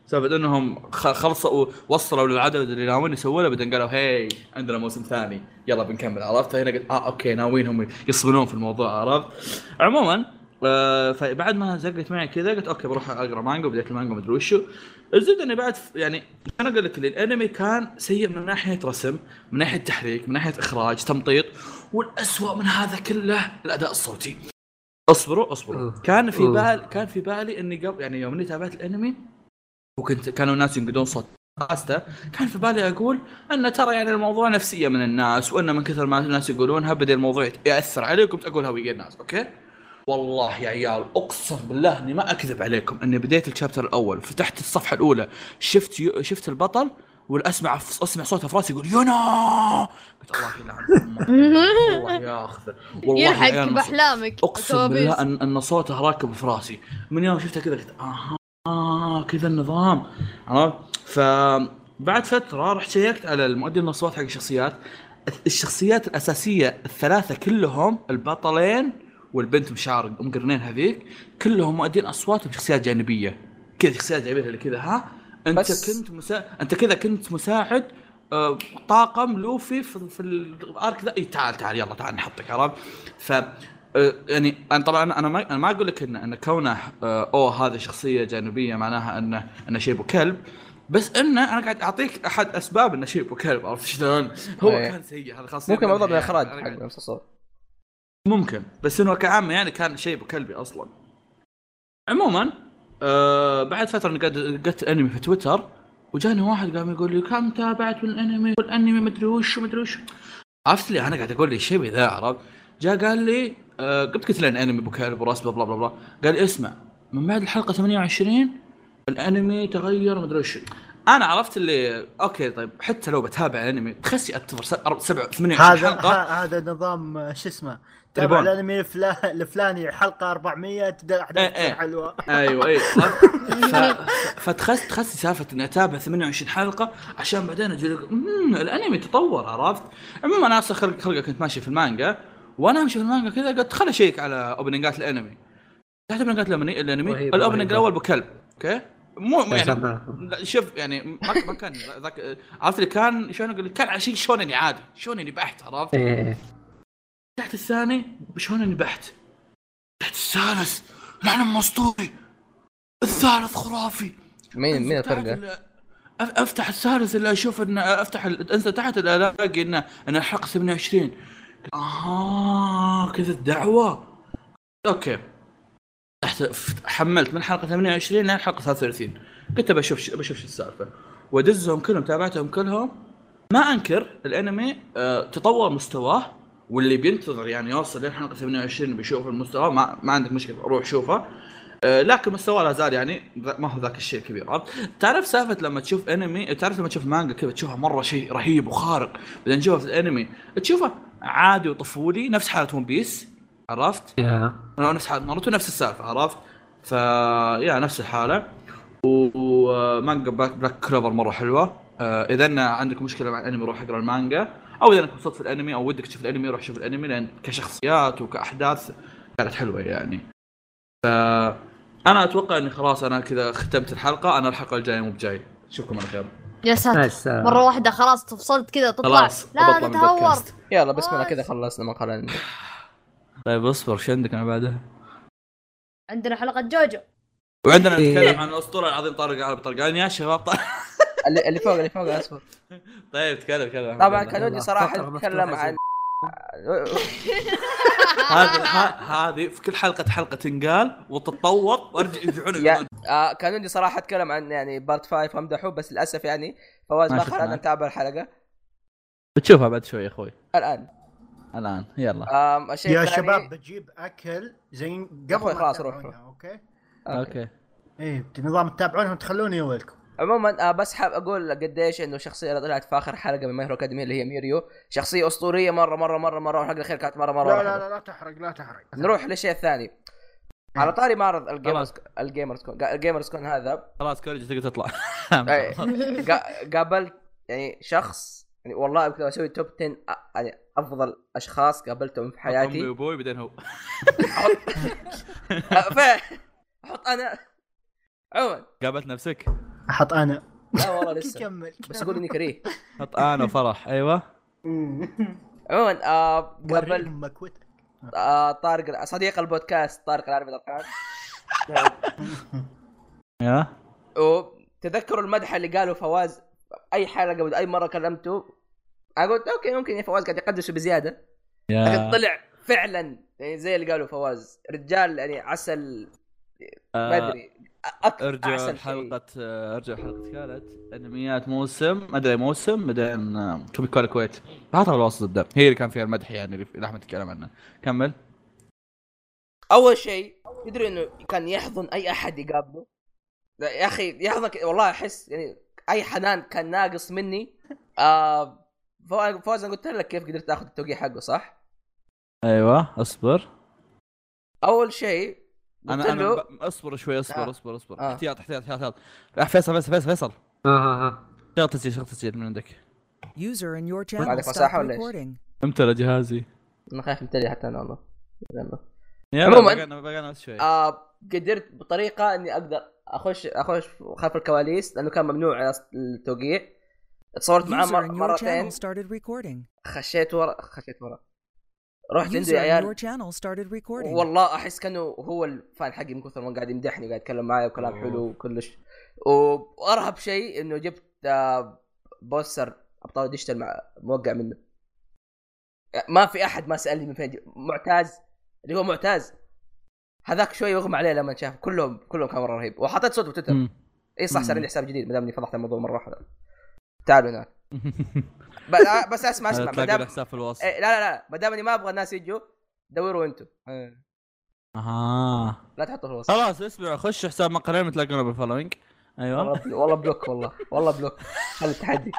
سالفه إنهم خلصوا وصلوا للعدد اللي ناويين يسوونه بعدين قالوا هي عندنا موسم ثاني يلا بنكمل عرفت؟ هنا قلت آه okay ناويين هم يصبرون في الموضوع عرفت؟ عموما آه فبعد ما زقت معي كذا قلت okay بروح أقرأ مانجا وبديت المانجا مدري وشو. الزبدة إني بعد يعني أنا أقول لك الأنمي كان سيء من ناحية رسم من ناحية تحريك من ناحية إخراج تمطيط والأسوأ من هذا كله الأداء الصوتي. اصبروا اصبروا. كان في. بال كان في بالي إني قبل يعني يوم إني تابعت الأنمي وكنت كانوا الناس ينقدون صوت أستا كان في بالي أقول أن ترى يعني الموضوع نفسية من الناس وأن من كثر ما الناس يقولونها بدأ الموضوع يأثر عليكم تقولها ويا الناس okay؟ والله يا عيال أقسم بالله إني ما أكذب عليكم إني بديت ال chapter الأول فتحت الصفحة الأولى شفت يو شفت البطل والأسمع أسمع صوته في راسي يقول يونو قلت الله يلعن والله ياخذ والله يا يلحق بأحلامك أقسم. بالله ان, أن صوته راكب في راسي. من يوم شفته كذا قلت أها آه كذا النظام. عرفت؟ فبعد فترة رحت شيكت على المؤدين الاصوات حق الشخصيات. الشخصيات الأساسية الثلاثة كلهم البطلين والبنت مشعر أم قرنين هذيك كلهم مؤدين اصواتهم شخصيات جانبية. كذا شخصيات جايبينها اللي كذا ها؟ أنت بس- كنت مسا... أنت كذا كنت مساعد آه، طاقم لوفي في, في ال arc ذا إيه تعال تعال يلا تعال نحطك عرفت؟ ف آه، يعني أنا طبعا أنا ما أنا ما أقول لك ان إن كونه آه، أوه هذه شخصية جانبية معناها انه انه شيبه كلب بس إنه أنا قاعد أعطيك أحد أسباب انه شيبه كلب عرفت شلون؟ هو أيه. كان سيء هذا خاصه ممكن من الاخراج أنا حق الصوت ممكن بس إنه كعامة يعني كان شيء كلبي أصلا. عموما آه بعد فترة أنا قد لقيت انمي في تويتر وجاني واحد قام يقول لي كم تابعت من الأنمي؟ والأنمي مدري وش ومدري وش عرفت لي أنا قاعد أقول لي شيء ذا عرفت جاء قال لي قلت قلت له أنمي ابو كلب وراس بلا بلا بلا قال اسمع من بعد الحلقة 28 الأنمي تغير مدري وش أنا عرفت اللي okay طيب حتى لو بتابع انمي تخسي انتظر 7 28 هذا حلقة هذا نظام آه، شو اسمه تابع. الأنمي الفلا- الفلاني حلقة 400 تبدأ الاحداث إيه. تصير حلوة أيوه أيوه ف... فتخس تخسي سالفة إني أتابع 28 حلقة عشان بعدين أجي لك "مم، الأنمي تطور عرفت؟ عموما أنا أصلا خلق خلقه كنت ماشي في المانجا وأنا امشي في المانجا كذا قلت خل اشيك على opening ات الانمي فتحت opening ات الانمي ال opening. الأول بكلب okay؟ مو يعني شوف يعني ما كان ذاك عرفت اللي كان شلون أقول؟ كان على شيء شونني عادي شونني بحت عرفت؟ إيه فتحت الثاني شونن بحت فتحت الثالث العالم اسطوري الثالث خرافي مين مين الفرقه؟ أفتح الثالث اللي أشوف ان أفتح انزل تحت الاقي انه ان الحلقة 28 أها كذا الدعوة؟ أوكي. حملت من حلقة 28 لين حلقة 33 قلت بشوف بشوف شو السالفة. ودزهم كلهم تابعتهم كلهم. ما أنكر الأنمي آه تطور مستواه واللي بينتظر يعني يوصل لين حلقة 28 بيشوف المستوى. ما, ما عندك مشكلة روح شوفه. آه لكن مستواه لا زال يعني ما هو ذاك الشيء الكبير عرفت؟ تعرف سالفة لما تشوف أنمي؟ تعرف لما تشوف مانجا كذا تشوفها مرة شيء رهيب وخارق. بعدين تشوفها في الأنمي تشوفه عادي وطفولي نفس حاله One Piece عرفت؟ yeah. أنا نفس حالة ناروتو نفس السالفة عرفت؟ ف yeah نفس الحالة. و- ومانجا Black, Black Clover مرة حلوة. آه، إن عندك مشكلة مع الأنمي روح اقرأ المانجا. أو إذا إنك مبسوط في الأنمي أو ودك تشوف الأنمي روح شوف الأنمي لأن كشخصيات وكأحداث كانت حلوة يعني. ف أنا أتوقع إني خلاص أنا كذا ختمت الحلقة. أنا الحلقة الجاية مو بجاي. أشوفكم على خير. يا ساتر بس مرة واحدة خلاص تفصلت كذا تطلع. خلاص لا تتهور. يلا بسم الله كذا خلصنا مقال الانمي طيب اصبر شو عندك أنا بعدها؟ عندنا حلقة جوجو. وعندنا إيه. نتكلم عن الأسطورة العظيم طارق على طرقان يا شباب طارق. اللي اللي فوق اللي فوق أصبر. طيب تكلم تكلم. طبعا يلا. كان ودي يلا، صراحة زي- عن هذه هذه في كل حلقة حلقة تنقال وتتطور وارجع يرجعون آه كان ودي صراحة أتكلم عن يعني part 5 وامدحه بس للأسف يعني فواز ما. خلانا نتابع الحلقة. بتشوفها بعد شوي يا أخوي. الآن. الآن يلا. آم الشيء يا شباب بجيب أكل زي قبل خلاص روح، okay؟ okay. إيه نظام تتابعونها وتخلوني اولكم عموما آه بس حاب أقول قديش إنه الشخصيه اللي طلعت في آخر حلقة من My Hero Academy اللي هي ميريو شخصية أسطورية مرة مرة مرة مرة والحلقة الأخيرة كانت مرة مرة لا مرة لا. لا لا تحرق لا تحرق. نروح للشيء الثاني على طاري معرض ال gamers. ال Gamers Con ال Gamers Con هذا. خلاص كوريج تقدر تطلع. قا- قابلت يعني شخص يعني والله كنت أسوي top 10 أ- يعني أفضل أشخاص قابلتهم في أمي حياتي. وأبوي بعدين هو. أه، أحط أنا. عموما. قابلت نفسك؟ أحط أنا. لا والله لسه. كمل. بس أقول إني كريه. حط أنا وفرح. أيوه. عموما آه مكوتك آه طارق صديق البودكاست طارق العربي طرقان yeah. وتذكروا المدح اللي قاله فواز؟ أي حلقة أي مرة كلمته قلت okay ممكن يا فواز قاعد يقدسه بزيادة. لكن طلع فعلا يعني زي اللي قالوا فواز. رجال يعني عسل ما آه، أدري. أك... أرجع. حلقة أرجع حلقة كانت أنميات موسم ما أدري موسم بعدين تومي كول الكويت حاطها بالوسط الدم. هي اللي كان فيها المدح يعني اللي أحمد تكلم عنه. كمل. أول شيء يدري إنه كان يحضن أي أحد يقابله؟ لا، يا أخي يحضنك والله أحس يعني أي حنان كان ناقص مني. آه فواز أنا قلت لك كيف قدرت آخذ التوقيع حقه صح؟ أيوه أصبر. أول شيء أنا أنا ب- أصبر شوي أصبر آه. أصبر أصبر. آه. احتياط احتياط احتياط فيصل فيصل فيصل فيصل. آه آه آه. شغل تسجيل شغل تسجيل من عندك. User in your عندك channel مساحة stopped ولا recording. إمتى جهازي. أنا خايف امتلي حتى أنا والله. يلا. يلا عموماً، بقينا بقينا بس شوي. آه قدرت بطريقة إني أقدر اخش أخش خلف الكواليس لأنه كان ممنوع على التوقيع. تصورت معاه مرتين. خشيت ورا خشيت ورا. رحت عنده يا عيال. والله أحس كأنه هو ال fan حقي من كثر ما قاعد يمدحني وقاعد يتكلم معي وكلام أوه. حلو وكلش وأرهب شيء إنه جبت آه، poster أبطال ديجيتال مع موقع منه ما في أحد ما سألني من فين جب- معتاز اللي هو معتاز هذاك شوي يغمى عليه لما شاف كلهم كلهم كان مره رهيب وحطيت صوت بتويتر. إي صح. صار عندي حساب جديد ما دام إني فضحت الموضوع مرة واحدة تعالوا هنا ب- بس اسمع اسمع ما تلاقي دام الحساب في الوصف لا لا لا. ما دام اني ما أبغى الناس يجوا دوروا أنتم أها لا تحطوا في الوصف خلاص اسمع خش حساب مقالين تلاقونه بال following أيوه. والله block والله. والله block. هذا التحدي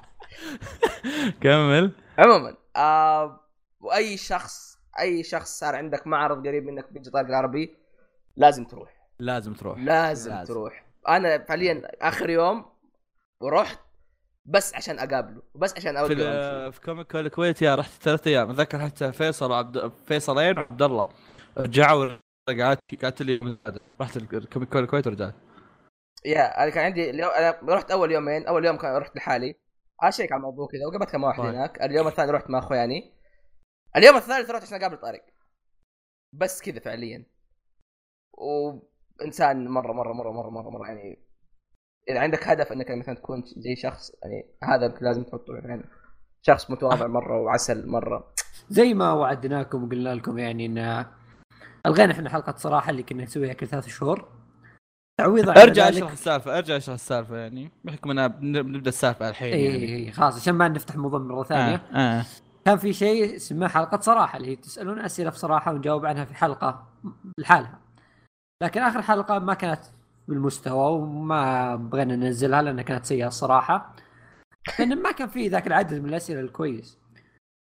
كمل. عموما آه واي شخص أي شخص صار عندك معرض قريب منك طارق العربي لازم تروح. لازم تروح. لازم, لازم. تروح. أنا فعليا آخر يوم ورحت بس عشان أقابله وبس عشان اودي ال- في Comic Con الكويت yeah رحت ثلاث أيام. أتذكر حتى فيصل وعبد فيصلين وعبد الله. رجعوا قعدت قعدت لي. رحت ال Comic Con الكويت ورجعت. yeah أنا كان عندي اليوم أنا رحت أول يومين أول يوم كان رحت لحالي. اشيك على الموضوع كذا وقابلت كم واحد طيب. هناك. اليوم الثاني رحت مع أخواني. اليوم الثالث رحت عشان أقابل طارق. بس كذا فعليا. وإنسان مره مره مره مره مره مرة يعني إذا عندك هدف إنك مثلا تكون زي شخص يعني هذا لازم تحطه في عينك شخص متواضع مرة وعسل مرة زي ما وعدناكم وقلنا لكم يعني إن ألغينا إحنا حلقة صراحة اللي كنا نسويها كل ثلاث شهور تعويضا على أرجع اشرح السالفة أرجع اشرح السالفة يعني بحكم اننا بن- بنبدا السالفة الحين اي يعني. اي خلاص عشان ما نفتح الموضوع مرة ثانية آه. آه. كان في شيء اسمه حلقة صراحة اللي هي تسألون أسئلة في صراحة ونجاوب عنها في حلقة لحالها لكن آخر حلقة ما كانت بالمستوى وما بغينا ننزلها لانها كانت سيئة الصراحة. لأن ما كان في ذاك العدد من الأسئلة الكويس.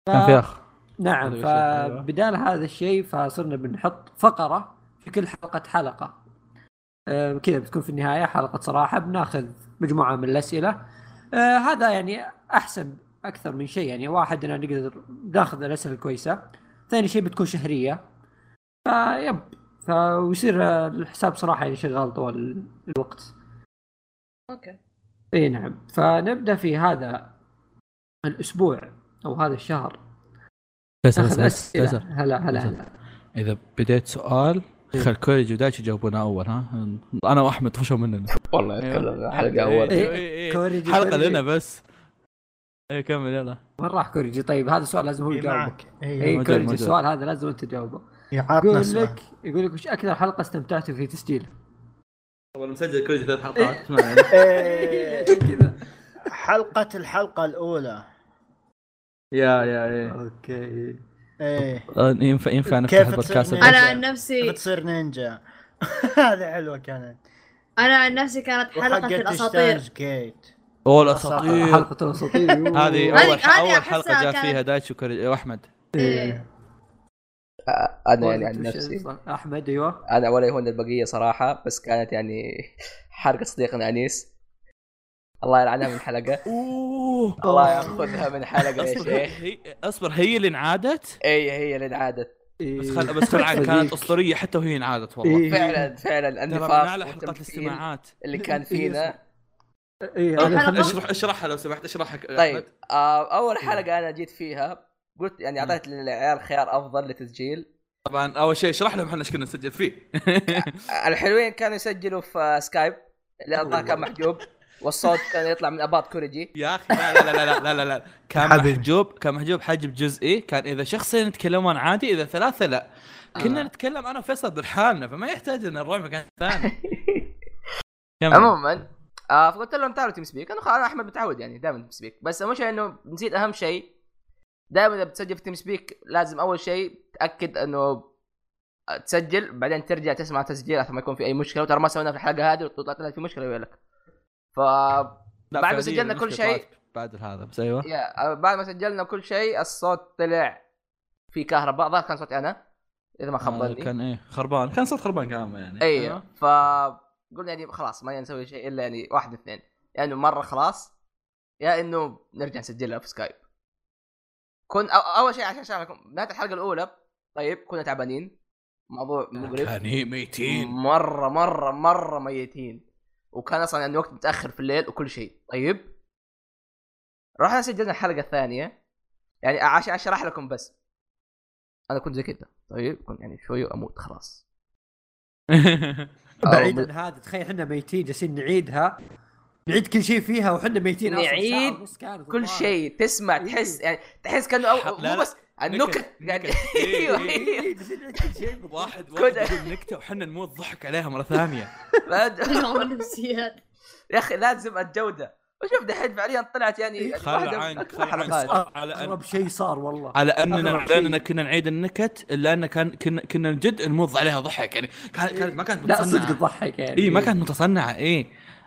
ف... كان في أخ. نعم الشيء، أيوة. فبدال هذا الشيء فصرنا بنحط فقرة في كل حلقة حلقة. آه، كذا بتكون في النهاية حلقة صراحة بناخذ مجموعة من الأسئلة. آه، هذا يعني أحسن أكثر من شيء يعني واحد إننا نقدر ناخذ الأسئلة الكويسة. ثاني شيء بتكون شهرية. فيب. فيصير الحساب صراحة يعني شغال طوال الوقت. okay. إي نعم. فنبدأ في هذا الأسبوع أو هذا الشهر. فيصل أسئلة. فيصل هلا هلا هلا. إذا بديت سؤال خل كوريجي ودايتشي يجاوبونا أول ها؟ أنا واحد طفشوا مننا. والله اتكلم حلقة أول. إيه. إيه، إيه. حلقة. لنا بس. إي كمل يلا. وين راح كوريجي طيب هذا السؤال لازم هو يجاوبه معك. إي كوريجي. السؤال هذا لازم أنت تجاوبه. يقول. لك يقول لك وش أكثر حلقة استمتعتوا في تسجيلها؟ والله مسجل كوريجي ثلاث حلقات. ما إيه، كذا. حلقة الحلقة الأولى. يا يا يا. okay. إيه. ينفع ينفع نفتح البودكاست؟ أنا؟ عن نفسي كيف تصير نينجا؟ هذه حلوة كانت. أنا عن نفسي كانت حلقة الأساطير. جيت أوه الأساطير. حلقة الأساطير. هذه اول هذه أول حلقة جاء فيها وكوريجي واحمد إيه. آه، أنا يعني عن نفسي. أحمد أيوه. أنا ولا يهون البقية صراحة بس كانت يعني حرقة صديقنا انيس الله يلعنها من حلقة. أوه. الله يأخذها من حلقة يا شيخ. هي- أصبر هي اللي انعادت؟ اي هي اللي انعادت. بس خل بس خل كانت أسطورية حتى وهي انعادت والله. إيه. فعلا فعلا. من النفاق أعلى حلقات الاستماعات. اللي كان فينا. اي أول هذا حلقة؟ اشرح اشرحها لو سمحت اشرحها طيب آه أول حلقة أنا جيت فيها قلت يعني أعطيت للعيال خيار أفضل لتسجيل. طبعا أول شيء اشرح لهم إحنا إيش كنا نسجل فيه. الحلوين كانوا يسجلوا في سكايب اللي الظاهر كان محجوب والصوت كان يطلع من أباط كوريجي. يا أخي لا لا لا لا لا لا, لا. كان. محجوب كان محجوب حجب جزئي. كان إذا شخصين يتكلمون عادي إذا ثلاثة لا. كنا آه. نتكلم أنا وفيصل برحالنا فما يحتاج إن نروح مكان ثاني. عموما آه فقلت لهم تعالوا TeamSpeak أنا أحمد متعود يعني دائما TeamSpeak بس المشكلة إنه نسيت أهم شيء دائما إذا بتسجل في TeamSpeak لازم أول شيء تأكد إنه تسجل بعدين ترجع تسمع تسجيل عشان ما يكون في أي مشكلة. وترى ما سوينا في الحلقة هذه وطلعت لها في مشكلة ويلك ف بعد ما سجلنا كل شيء- بعد هذا بس أيوه. يا بعد ما سجلنا كل شيء الصوت طلع في كهرباء. ظهر كان صوتي أنا إذا ما آه، خبرني. كان إيه خربان. كان صوت خربان كامل يعني أيوه. ف قلنا يعني خلاص ما نسوي شيء إلا يعني واحد اثنين. إنه مرة خلاص يا إنه نرجع نسجلها في سكايب كن أو أول شيء عشان أشرح لكم نهايه الحلقة الأولى طيب كنا تعبانين. موضوع مقرف. كان هي ميتين. مرة مرة مرة ميتين. وكان أصلا يعني وقت متأخر في الليل وكل شيء. طيب. رحنا سجلنا الحلقة الثانية. يعني عشان أشرح لكم بس. أنا كنت زي كذا طيب كنت يعني شوي واموت خلاص. بعيد. عن هذا تخيل إحنا ميتين جالسين نعيدها. نعيد كل شيء فيها وحنا ميتين. نعيد كل. شيء. تسمع تحس يعني تحس كأنه أو. مو بس النكت قاعد نكت. إيه، أيوه إيه. أيوه إيه، شيء واحد واحد يقول نكتة وحنا نموت ضحك عليها مرة ثانية. يا أخي لازم الجودة. وشوف دحين فعليا طلعت يعني خل واحدة من عنك على أن اغرب شيء صار والله. على اننا أغرب على شيء. اننا كنا نعيد النكت الا ان كان كنا كنا جد نمض عليها ضحك. يعني كان- كانت ما كانت لا صدق متصنعة. تضحك يعني. اي ما كانت متصنعة اي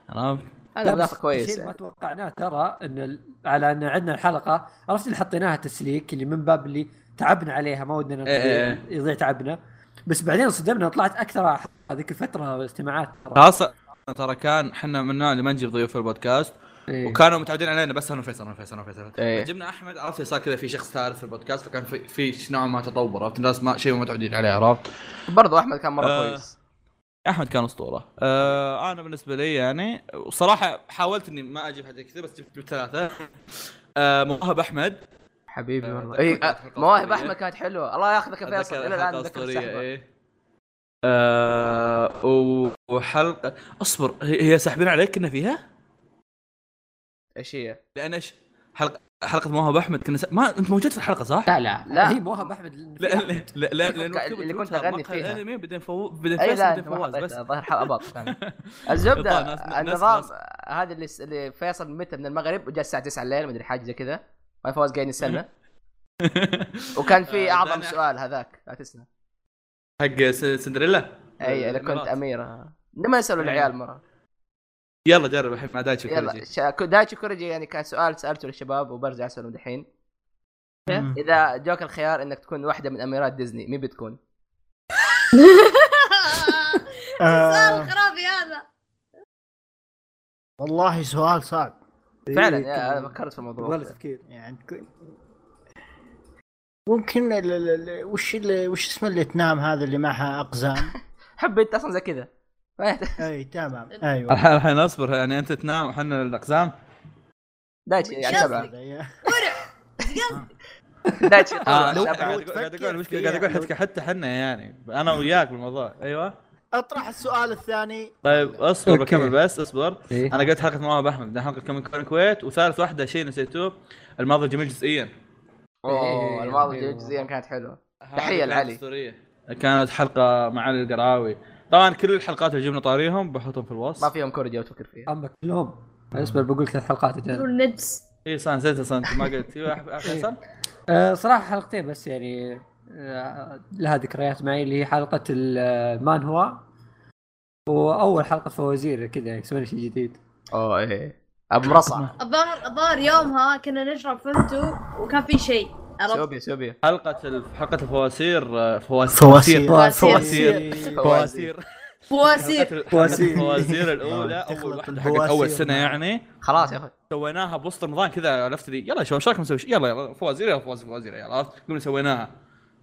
عرفت؟ هذا لا، اضافه بس كويسة الشيء ما توقعناه ترى إن. على إن عندنا الحلقة عرفت اللي حطيناها تسليك اللي من باب اللي تعبنا عليها ما ودنا إيه إيه. يضيع, تعبنا بس بعدين صدمنا طلعت أكثر هذيك الفترة استماعات. خاصة ترى كان إحنا من النوع اللي ما نجيب ضيوف في البودكاست إيه. وكانوا متعودين علينا بس أنا وفيصل أنا وفيصل أنا وفيصل إيه. جبنا أحمد عرفت صار كذا في شخص ثالث في البودكاست فكان في في نوع ما تطور عرفت الناس ما شيء ما متعودين عليه عرفت برضو أحمد كان مرة آه. كويس أحمد كان أسطورة آه أنا بالنسبة لي يعني وصراحه حاولت إني ما أجيب حاجة كذا بس جبت ثلاثة آه مواهب أحمد حبيبي آه، والله إي حلقة مواهب. أحمد كانت حلوة الله ياخذك يا فيصل إلى الآن إيه. آه وحلقة أصبر هي هي ساحبين عليك كنا فيها؟ إيش هي؟ لأن إيش؟ حلقة حلقة مواهب أحمد كنا س... ما أنت موجود في الحلقة صح؟ لا لا لا. هي موهب أحمد لا لا لا لا اللي كنت مقهى فيها. الانمي بعدين فو... بعدين فيصل لا بعدين ما فواز بس حطيتها ظاهر حلقة طبعاً، الزبدة ناس النظام. هذا اللي اللي فيصل متى من المغرب وجاء الساعة 9 الليل مدري حاجة زي كذا ما فواز قاعدين يستنى وكان في آه، أعظم سؤال هذاك لا تسنى حق سندريلا أي إذا كنت الإمارات. اميره لما يسالوا إيه. العيال مرة يلا جرب الحين مع دايتشي يلا كوريجي. شا... دايتشي كوريجي يعني كان سؤال سألته للشباب وبرجع اساله دحين. مم. إذا جاك الخيار إنك تكون واحدة من أميرات ديزني مين بتكون؟ آه، سؤال خرافي هذا. والله سؤال صعب. فعلا إيه،. أنا فكرت في الموضوع. يبغى له تفكير يعني ممكن ال- ال- ال- وش ال- وش اسمه اللي تنام هذا اللي معها أقزام؟ حب أنت أصلا زي كذا. إي تمام. أيوه. الحين الحين اصبر يعني أنت تنام وحنا الأقزام. دايتشي يعني. سبعه هذا- دايتشي آه. قاعد أقول المشكلة قاعد أقول. حتى حتى حنا يعني. أنا وياك بالموضوع. أيوه. أطرح السؤال الثاني. طيب اصبر. بكمل بس اصبر. أنا قلت حلقه مواهب أحمد. بعدين حلقه كم كون الكويت وثالث واحدة شيء نسيتوه الماضي الجميل جزئيا. أوه الماضي إيه. جزئيا كانت حلوة. كانت لعلي. كانت حلقة مع علي القرعاوي طبعا كل الحلقات اللي جبنا طاريهم بحطهم في الوصف. ما فيهم كوريجي لو تفكر فيها. أما كلهم. اصبر بقول ثلاث حلقات أجل. والندس اي صار نسيت أصلا أنت ما قلت. إيوه أح- فيصل أه صراحة حلقتين بس يعني أه لها ذكريات معي اللي هي حلقة المان هو؟ وأول حلقة فوازير كذا يسوون شيء جديد. أوه إيه. أبو مرصع الظاهر الظاهر يومها كنا نشرب فهمتوا وكان في شيء. سوبيا سوبيا حلقة ال- حلقة الفواسير آه، فواس- فواسير. فواسير. فواسير. فواسير. فواسير. حلقة. حلقة الفوازير الأولى. آه، أول واحدة حقت الفواسير أول سنة يعني. خلاص يا أخي سويناها بوسط رمضان كذا عرفت لي يلا شباب إيش رايكم نسوي؟ يلا يلا فوازير يلا فوازير فوازير يلا عرفت؟ قمنا سويناها.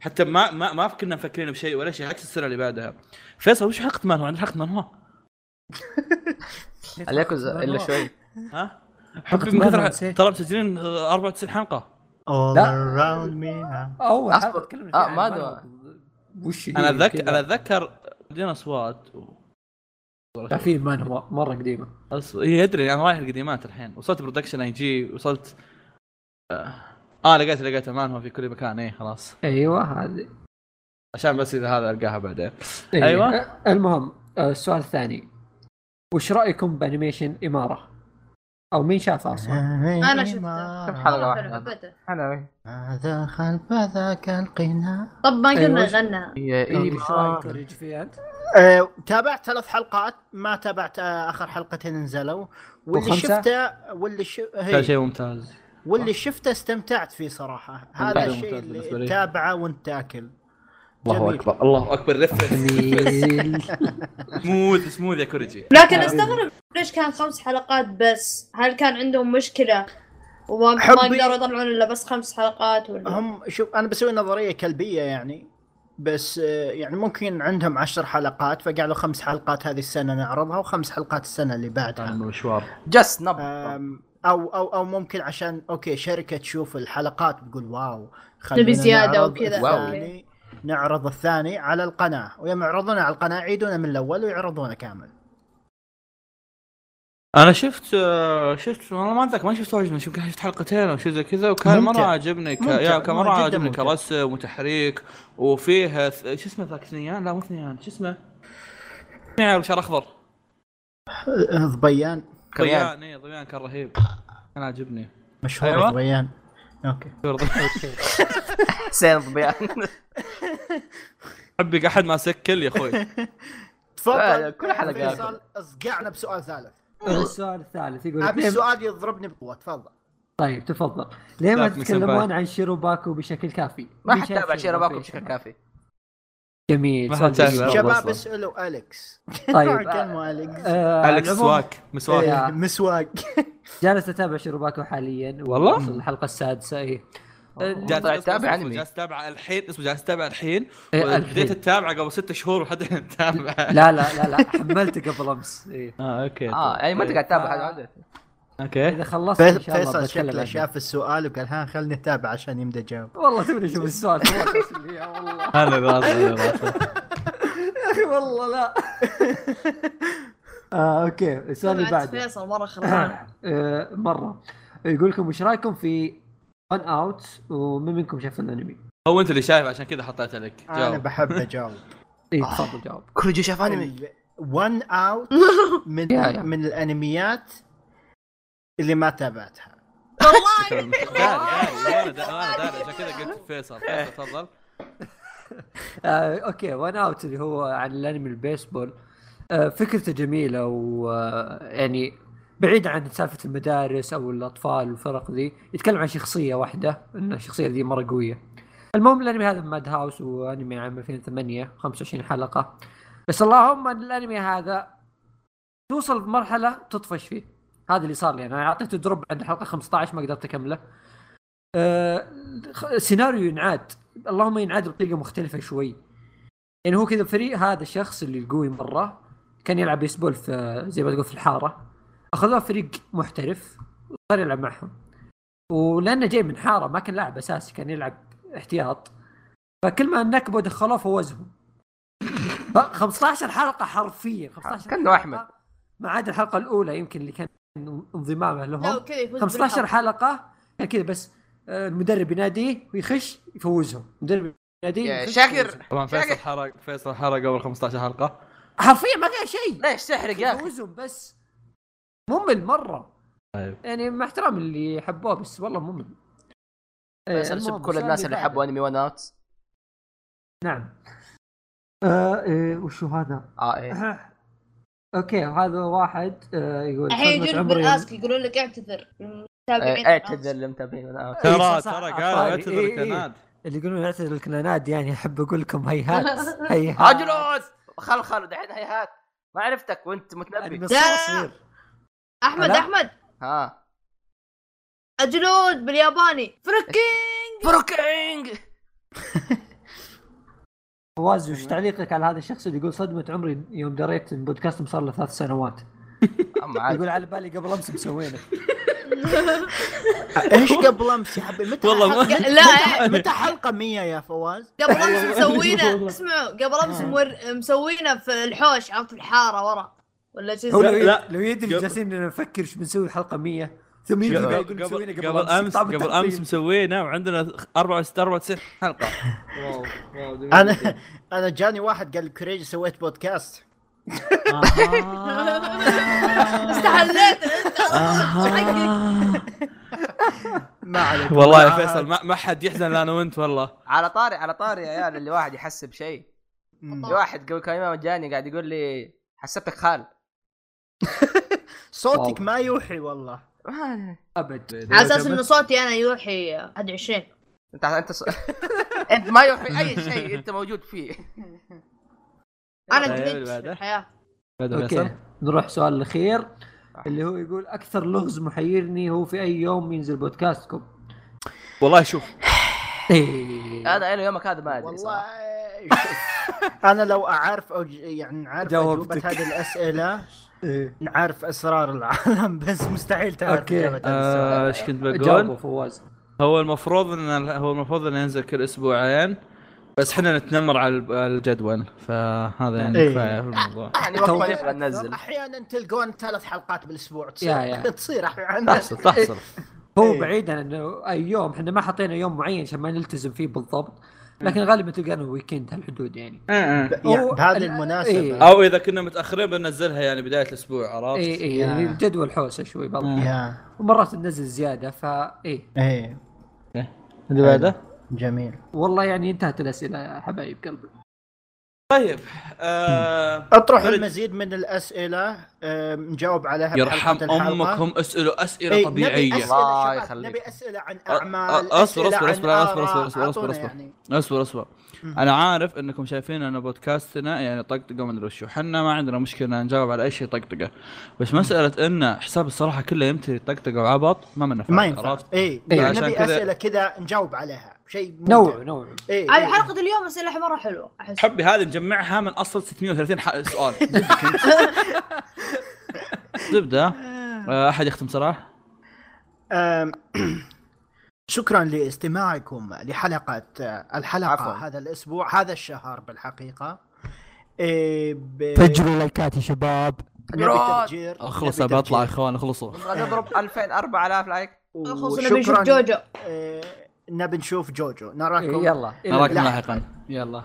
حتى ما ما ما كنا مفكرين بشيء ولا شيء عكس السنة اللي بعدها. فيصل وش حلقة مان هو عندك حلقة مان هو الياكوزا إلا شوي. ها؟ حلقة من كثر. ترى مسجلين آه، 94 حلقة. All لا. around me. اول آه، فيها ما هو. وش هي أنا اتذكر. أنا اتذكر بدينا أصوات في مان هو مرة قديمة أص... هي ادري أنا رايح القديمات الحين وصلت برودكشن اي جي وصلت آه آه، لقيت لقيت مان هو في كل مكان إيه خلاص أيوه هذه عشان بس إذا هذا ألقاها بعدين إيه. أيوة. أه، المهم أه، السؤال الثاني وش رأيكم بأنيميشن إمارة؟ أو مين شافها أصلا؟ أنا شفته كم حلقة والله واحدة؟ حلو، حبيته أنا هذا خلف ذاك القناع طب ما أيوة، قلنا غنى وش رايك فيه أنت؟ آه، تابعت ثلاث حلقات ما تابعت آه، آخر حلقتين نزلوا واللي وخمسة؟ شفته واللي ش... كان هي. شيء ممتاز واللي شفته استمتعت فيه صراحة هذا الشيء اللي لي. تابعه وانت تاكل الله. أكبر الله أكبر. reference جميل. smooth smooth يا كوريجي. لكن استغرب ليش كان خمس حلقات بس؟ هل كان عندهم مشكلة وما ما قدروا يطلعون إلا بس خمس حلقات ولا؟ هم شوف أنا بسوي نظرية كلبية يعني بس آه، يعني ممكن عندهم عشر حلقات فقالوا خمس حلقات هذه السنة نعرضها وخمس حلقات السنة اللي بعدها. مشوار. جس نبض أو أو أو ممكن عشان okay شركة تشوف الحلقات تقول wow نبي نعرض وكذا. نعرض الثاني على القناة. ويوم يعرضونه على القناة يعيدونه من الأول ويعرضونه كامل. أنا شفت شفت والله ما أتذكر ما شفت واجد يمكن شفت حلقتين أو شيء زي كذا وكان. مرة عجبني ك... يا كان مرة عجبني. كرسم وتحريك وفيه ث- شو اسمه ذاك ثنيان؟ لا مو ثنيان شو اسمه؟ ثنيان بشعر أخضر. ضبيان. ضيان اي ضيان كان رهيب. كان عاجبني. مشهور أيوة. ضبيان. أوكي. حسين ضبيان حبك احد ما سكل يا أخوي. تفضل. كل فيصل أصقعنا بسؤال ثالث. السؤال الثالث يقول أبي السؤال يضربني بقوة تفضل. طيب تفضل. ليه ما تتكلمون. عن شيروباكو بشكل كافي؟ ما مين حد شايف تابع شيراباكو شيروباكو بشكل كافي. جميل. شباب. اسألوا أليكس طيب، كلمه أليكس آه، العموم، سواك مسواك إيه. إيه، مسواق جالس أتابع شيروباكو حاليا والله؟ الحلقة السادسة إيه جالس تتابع اسمه أنمي. جالس تتابع الحين اسمه جالس تتابع الحين إيه، بديت الحين. أتابعه قبل ست شهور وحتى تتابع لا لا لا لا حملته قبل أمس إيه. آه okay آه يعني ما انت قاعد تتابع عادة. okay. إذا خلصت إن شاء الله فيصل شكله شاف السؤال وقال ها خلني أتابع عشان يمدى اجاوب والله توني أشوف السؤال. والله أنا راسي أنا يا أخي والله لا. آه okay. السؤال اللي بعده. فيصل مرة خربان آه، مرة. يقول لكم وش رأيكم في One Outs ومن منكم شاف الأنمي؟ هو أنت اللي شايف عشان كذا حطيت لك أنا جاوب بحب اجاوب اي تفضل جاوب كل جو شاف أنمي. One Outs من. من الأنميات اللي ما تابعتها. والله. داري داري وأنا داري عشان كذا قلت فيصل فيصل تفضل. آه، okay One Outs اللي هو عن الانمي البيسبول. آه، فكرته جميلة ويعني بعيد عن سالفة المدارس أو الأطفال والفرق ذي يتكلم عن شخصية واحدة إن الشخصية ذي مرة قوية. المهم الانمي هذا Madhouse وانمي عام 2008 25 حلقة. بس اللهم ان الانمي هذا توصل بمرحله تطفش فيه. هذا اللي صار لي. أنا أعطيته drop عند الحلقة 15 ما قدرت أكمله. خ- سيناريو ينعاد. اللهم ينعاد بطريقة مختلفة شوي. يعني هو كذا فريق هذا الشخص اللي القوي مرة. كان يلعب بيسبول في زي ما تقول في الحارة. أخذوه فريق محترف وصار يلعب معهم. ولأنه جاي من حارة ما كان لاعب أساسي كان يلعب احتياط. فكل ما نكبوا دخلوه فوزهم. ف 15 حلقه حرفيا 15 كأنه أحمد. حلقة، ما عدا الحلقة الأولى يمكن اللي كان انضمامه لهم. وكذا يفوز 15 بالحظ. حلقة. كان كذا بس آه، المدرب يناديه ويخش يفوزهم. المدرب يناديه شاكر. طبعا فيصل حرق فيصل حرق قبل 15 حلقة. حرفيا ما فيها شيء. ليش تحرق يا أخي؟ يفوزهم بس. ممل مرة. طيب. يعني مع احترام اللي يحبوه بس والله ممل. إيه، بس المهم، اسب كل الناس اللي. حبوا انمي ون اوت نعم. آه إيه وشو هذا؟ آه إيه. أوكي هذا واحد آه يقول الحين عمري- بالاسك يقولون لك اعتذر. للمتابعين إيه، اعتذر للمتابعين إيه، ترى ترى عفاري. اعتذر إيه، إيه. الكناد اللي يقولون اعتذر الكنانات يعني أحب أقول لكم هيهات. هيهات. اجلس خل خل دحين هيهات. ما عرفتك وأنت يعني متنبي الصغر صغير أحمد؟ أحمد. ها. الجنود بالياباني. فركينج بروكينج فواز وش تعليقك على هذا الشخص اللي يقول صدمة عمري يوم دريت إن بودكاست صار له ثلاث سنوات؟ يقول على بالي قبل أمس مسوينه. إيش قبل أمس يا حبيبي؟ متى والله لا، متى- حلقة 100 يا فواز؟ قبل أمس مسوينا. اسمعوا قبل أمس مور... مسوينا في الحوش عرفت الحاره ورا. ولا شيء لا،. لو يدري جالسين نفكر إيش بنسوي الحلقة 100 يجي قبل, قبل, قبل أمس قبل. أمس مسوينا وعندنا 94 94 حلقة. واو واو أنا. أنا جاني واحد قال كريج سويت بودكاست. استحليت. انت ما عليك. والله يا عاد. فيصل ما, ما حد يحزن أنا وأنت والله. على طاري على طاري يا عيال اللي واحد يحس بشيء. واحد قبل كم يوم جاني قاعد يقول لي حسبتك خال. صوتك ما يوحي والله. آه، ابد على أساس ان صوتي أنا يوحي 21 أنت أنت ص... أنت ما يوحي أي شيء أنت موجود فيه. أنا طيب، اللي في. الحياة. أوكي نروح السؤال الأخير اللي هو يقول أكثر لغز محيرني هو في أي يوم ينزل بودكاستكم؟ والله شوف. إيه. هذا إلى يومك هذا ما أدري والله. أنا لو أعرف يعني عارف. أجوبة هذه الأسئلة إيه. نعرف أسرار العالم بس مستحيل تعرف هذا آه، إيش كنت جاوبوا بقول؟ فواز هو المفروض إن هو المفروض انه ينزل كل أسبوعين بس إحنا نتنمر على الجدول فهذا يعني إيه. كفاية في الموضوع يعني ننزل أحيانا تلقون ثلاث حلقات بالأسبوع تصير يا. تصير أحيانا تحصل تحصل هو إيه. بعيدا إنه أي يوم إحنا ما حطينا يوم معين عشان ما نلتزم فيه بالضبط لكن غالبا تلقانا ويكند هالحدود يعني. يعني هو بهذه ال- المناسبة. إيه. أو إذا كنا متأخرين بننزلها يعني بداية الأسبوع عرفت؟ اي اي يعني. الجدول حوسة شوي بعض يا. ومرات ننزل زيادة فا إيه. إيه. اللي بعده؟ جميل. والله يعني انتهت الأسئلة يا حبايب قلبي. طيب آه أطرح فرد. المزيد من الأسئلة آه، نجاوب عليها يرحم. أمكم اسالوا أسئلة إيه، طبيعية نبي اسئله الله يخليك. نبي أسئلة عن أعمال أسئلة أصبر، آراء. أصبر، أصبر، أعطونا أصبر. يعني. أصبر أصبر أنا عارف إنكم شايفين إن بودكاستنا يعني طقطقة ما ادري وشو إحنا ما عندنا مشكلة نجاوب على أي شيء طقطقة. بس مسألة إن حساب الصراحة كله يمتلي طقطقة وعبط ما منه ما فايدة، ينفع عرفت؟ اي إيه، عشان نبي كذا- أسئلة كذا نجاوب عليها شيء نوع نوع. اي هذه حلقه اليوم أسئلة مرة حلوة أحس. حبي هذه نجمعها من أصل 630 ح- سؤال. زبده آه، أحد يختم صراحة؟ شكرا لاستماعكم لحلقة الحلقة عفواً. هذا الأسبوع هذا الشهر بالحقيقة. إيه ب... فجروا لايكات يا شباب. أخلص بطلع يا. إخوان أخلصوا. نضرب 2000 4000 like. خلص نبي نشوف وشكراً، جوجو. إيه، نبي نشوف جوجو. نراكم. يلا. نراكم لا. لاحقا. يلا.